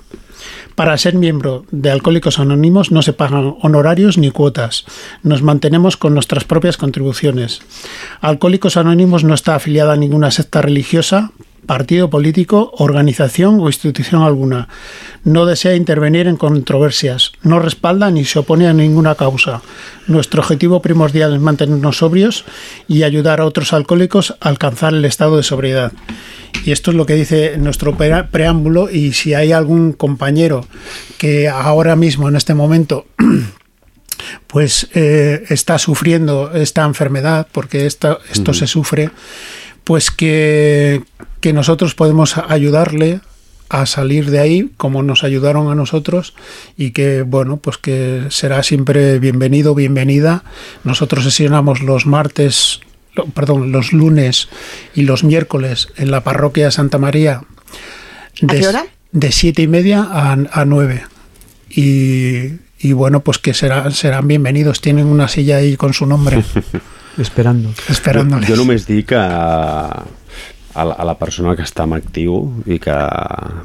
V: Para ser miembro de Alcohólicos Anónimos no se pagan honorarios ni cuotas. Nos mantenemos con nuestras propias contribuciones. Alcohólicos Anónimos no está afiliada a ninguna secta religiosa, partido político, organización o institución alguna. No desea intervenir en controversias, no respalda ni se opone a ninguna causa. Nuestro objetivo primordial es mantenernos sobrios y ayudar a otros alcohólicos a alcanzar el estado de sobriedad. Y esto es lo que dice nuestro preámbulo y si hay algún compañero que ahora mismo, en este momento, pues eh, está sufriendo esta enfermedad, porque esta- esto se sufre, pues que, que nosotros podemos ayudarle a salir de ahí como nos ayudaron a nosotros y que bueno pues que será siempre bienvenido bienvenida. Nosotros sesionamos los martes perdón los lunes y los miércoles en la parroquia Santa María
T: ¿A qué hora?
V: de siete y media a, a nueve. Y, y bueno pues que será, serán bienvenidos. Tienen una silla ahí con su nombre
M: Esperando.
V: Esperándoles.
S: Jo, jo només dic que a, a, la, a la persona que està en actiu i que,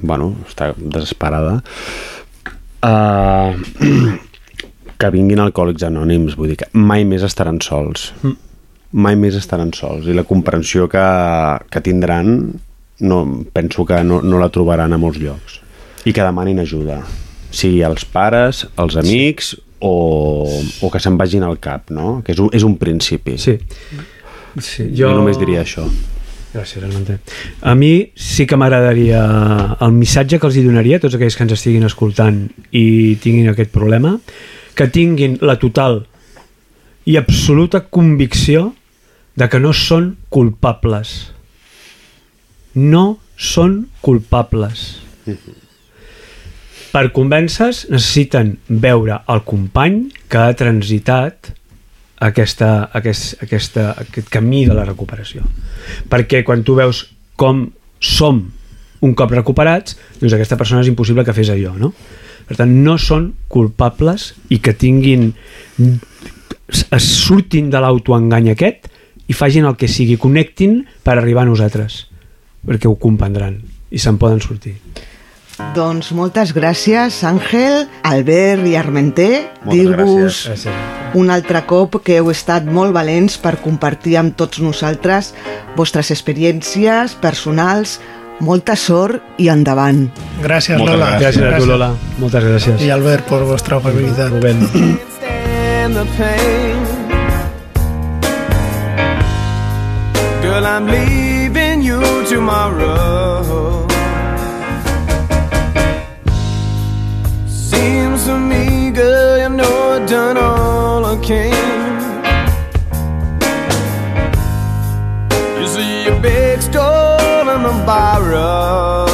S: bueno, està desesperada, uh, que vinguin alcohòlics anònims, vull dir que mai més estaran sols.
M: Mm.
S: Mai més estaran sols. I la comprensió que, que tindran no, penso que no, no la trobaran a molts llocs. I que demanin ajuda. Sigui els pares, els amics o, o que se'n vagin al cap, no? Que és un, és un principi.
M: Sí. sí
S: Jo... jo només diria això.
M: Gràcies, Armante. A mi sí que m'agradaria... El missatge que els hi donaria a tots aquells que ens estiguin escoltant i tinguin aquest problema, que tinguin la total i absoluta convicció de que no són culpables. No són culpables. Per convèncer necessiten veure el company que ha transitat aquesta, aquest, aquesta, aquest camí de la recuperació. Perquè quan tu veus com som un cop recuperats, doncs aquesta persona és impossible que fes allò, no? Per tant, no són culpables i que tinguin es surtin de l'autoengany aquest i facin el que sigui, connectin per arribar a nosaltres perquè ho comprendran i se'n poden sortir.
T: Doncs moltes gràcies, Àngel, Albert i Armenté.
M: Moltes
T: Dir-vos
M: gràcies. Gràcies.
T: un altre cop que heu estat molt valents per compartir amb tots nosaltres vostres experiències personals, molta sort i endavant.
V: Gracias,
M: Moltes
V: Lola.
M: gràcies. Gràcies a tu, Lola. Moltes gràcies.
V: Y Albert por vuestra amabilidad.
M: Rubén.
G: Girl, I'm leaving you tomorrow. Seems to me, girl, you know I've done all I can. You see a big store and a borrow.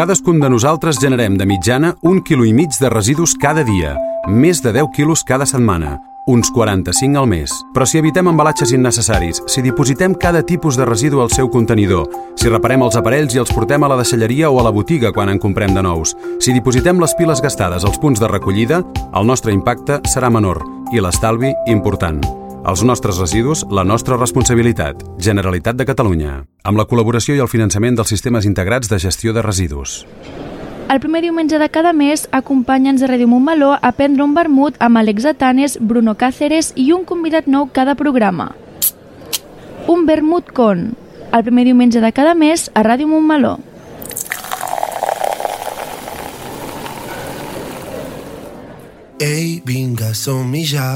W: Cadascun de nosaltres generem de mitjana un quilo i mig de residus cada dia, més de 10 quilos cada setmana, uns 45 al mes. Però si evitem embalatges innecessaris, si dipositem cada tipus de residu al seu contenidor, si reparem els aparells i els portem a la deixalleria o a la botiga quan en comprem de nous, si dipositem les piles gastades als punts de recollida, el nostre impacte serà menor i l'estalvi important. Els nostres residus, la nostra responsabilitat. Generalitat de Catalunya. Amb la col·laboració i el finançament dels sistemes integrats de gestió de residus.
U: El primer diumenge de cada mes, acompanya'ns a Ràdio Montmeló a prendre un vermut amb Alex Atanes, Bruno Cáceres i un convidat nou cada programa. Un vermut con. El primer diumenge de cada mes a Ràdio Montmeló.
G: Ei, vinga, som-hi ja.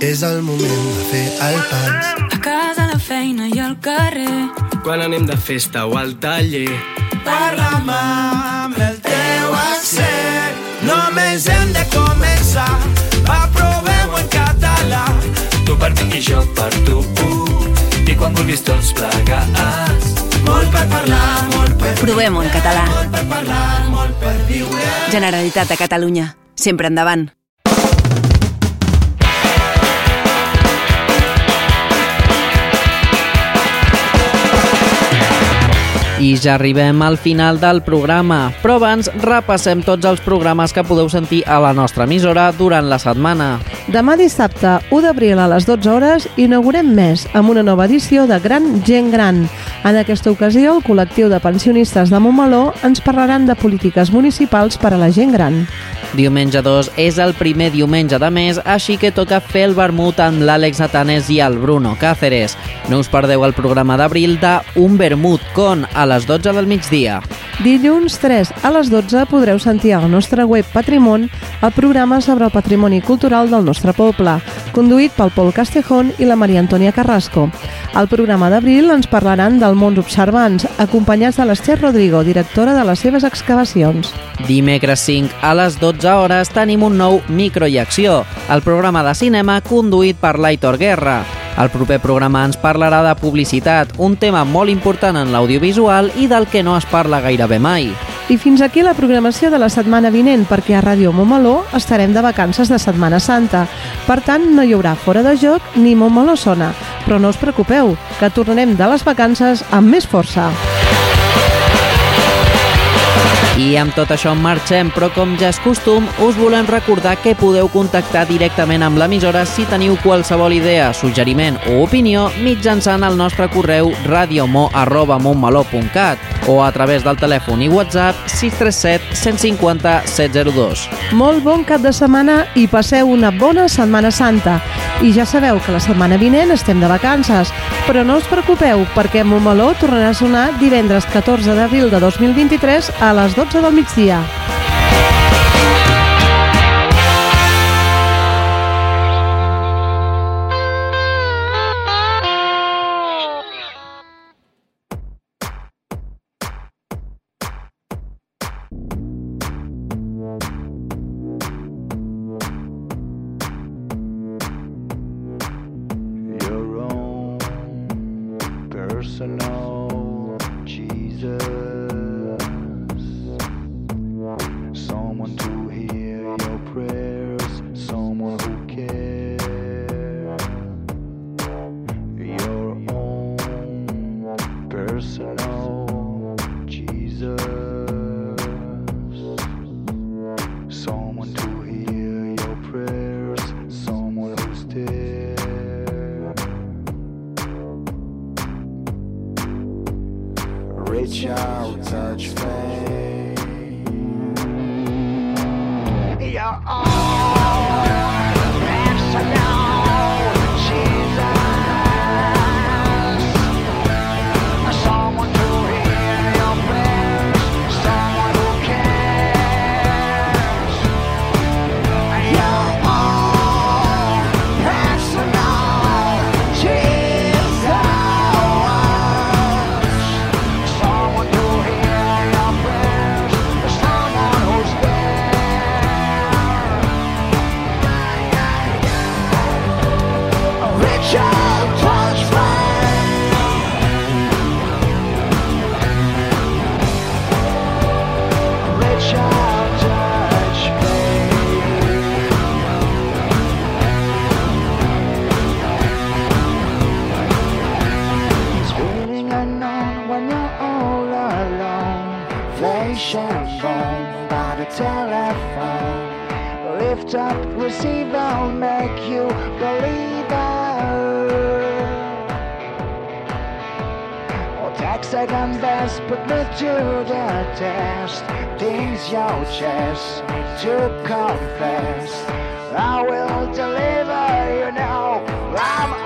G: És el moment de fer el pas.
H: A casa, a la feina i al carrer.
K: Quan anem de festa o al taller.
G: Parla'm amb el teu accent. Només hem de començar. Va, provem-ho en català.
I: Tu per mi i jo per tu. I quan vulguis tots plegats.
G: Molt per parlar, molt per
J: Provem-ho en català.
G: Molt per parlar, molt per viure.
J: Generalitat de Catalunya. Sempre endavant.
B: I ja arribem al final del programa, però abans repassem tots els programes que podeu sentir a la nostra emissora durant la setmana.
C: Demà dissabte, 1 d'abril a les 12 hores, inaugurem més amb una nova edició de Gran Gent Gran. En aquesta ocasió, el col·lectiu de pensionistes de Montmeló ens parlaran de polítiques municipals per a la gent gran.
B: Diumenge 2 és el primer diumenge de mes, així que toca fer el vermut amb l'Àlex Atanes i el Bruno Cáceres. No us perdeu el programa d'abril de Un Vermut Con a les 12 del migdia.
C: Dilluns 3 a les 12 podreu sentir al nostre web Patrimon el programa sobre el patrimoni cultural del nostre poble, conduït pel Pol Castejón i la Maria Antònia Carrasco. Al programa d'abril ens parlaran del mons observants, acompanyats de l'Ester Rodrigo, directora de les seves excavacions.
B: Dimecres 5 a les 12 hores tenim un nou Micro i Acció, el programa de cinema conduït per l'Aitor Guerra. El proper programa ens parlarà de publicitat, un tema molt important en l'audiovisual i del que no es parla gairebé mai.
C: I fins aquí la programació de la setmana vinent, perquè a Ràdio Montmeló estarem de vacances de Setmana Santa. Per tant, no hi haurà fora de joc ni Montmeló sona. Però no us preocupeu, que tornarem de les vacances amb més força.
B: I amb tot això en marxem, però com ja és costum, us volem recordar que podeu contactar directament amb l'emissora si teniu qualsevol idea, suggeriment o opinió mitjançant el nostre correu radiomo.montmeló.cat o a través del telèfon i WhatsApp 637 150 702.
C: Molt bon cap de setmana i passeu una bona Setmana Santa. I ja sabeu que la setmana vinent estem de vacances, però no us preocupeu perquè Montmeló tornarà a sonar divendres 14 d'abril de 2023 a les 12 del
X: me to the test. Things your chest to confess. I will deliver, you now. I'm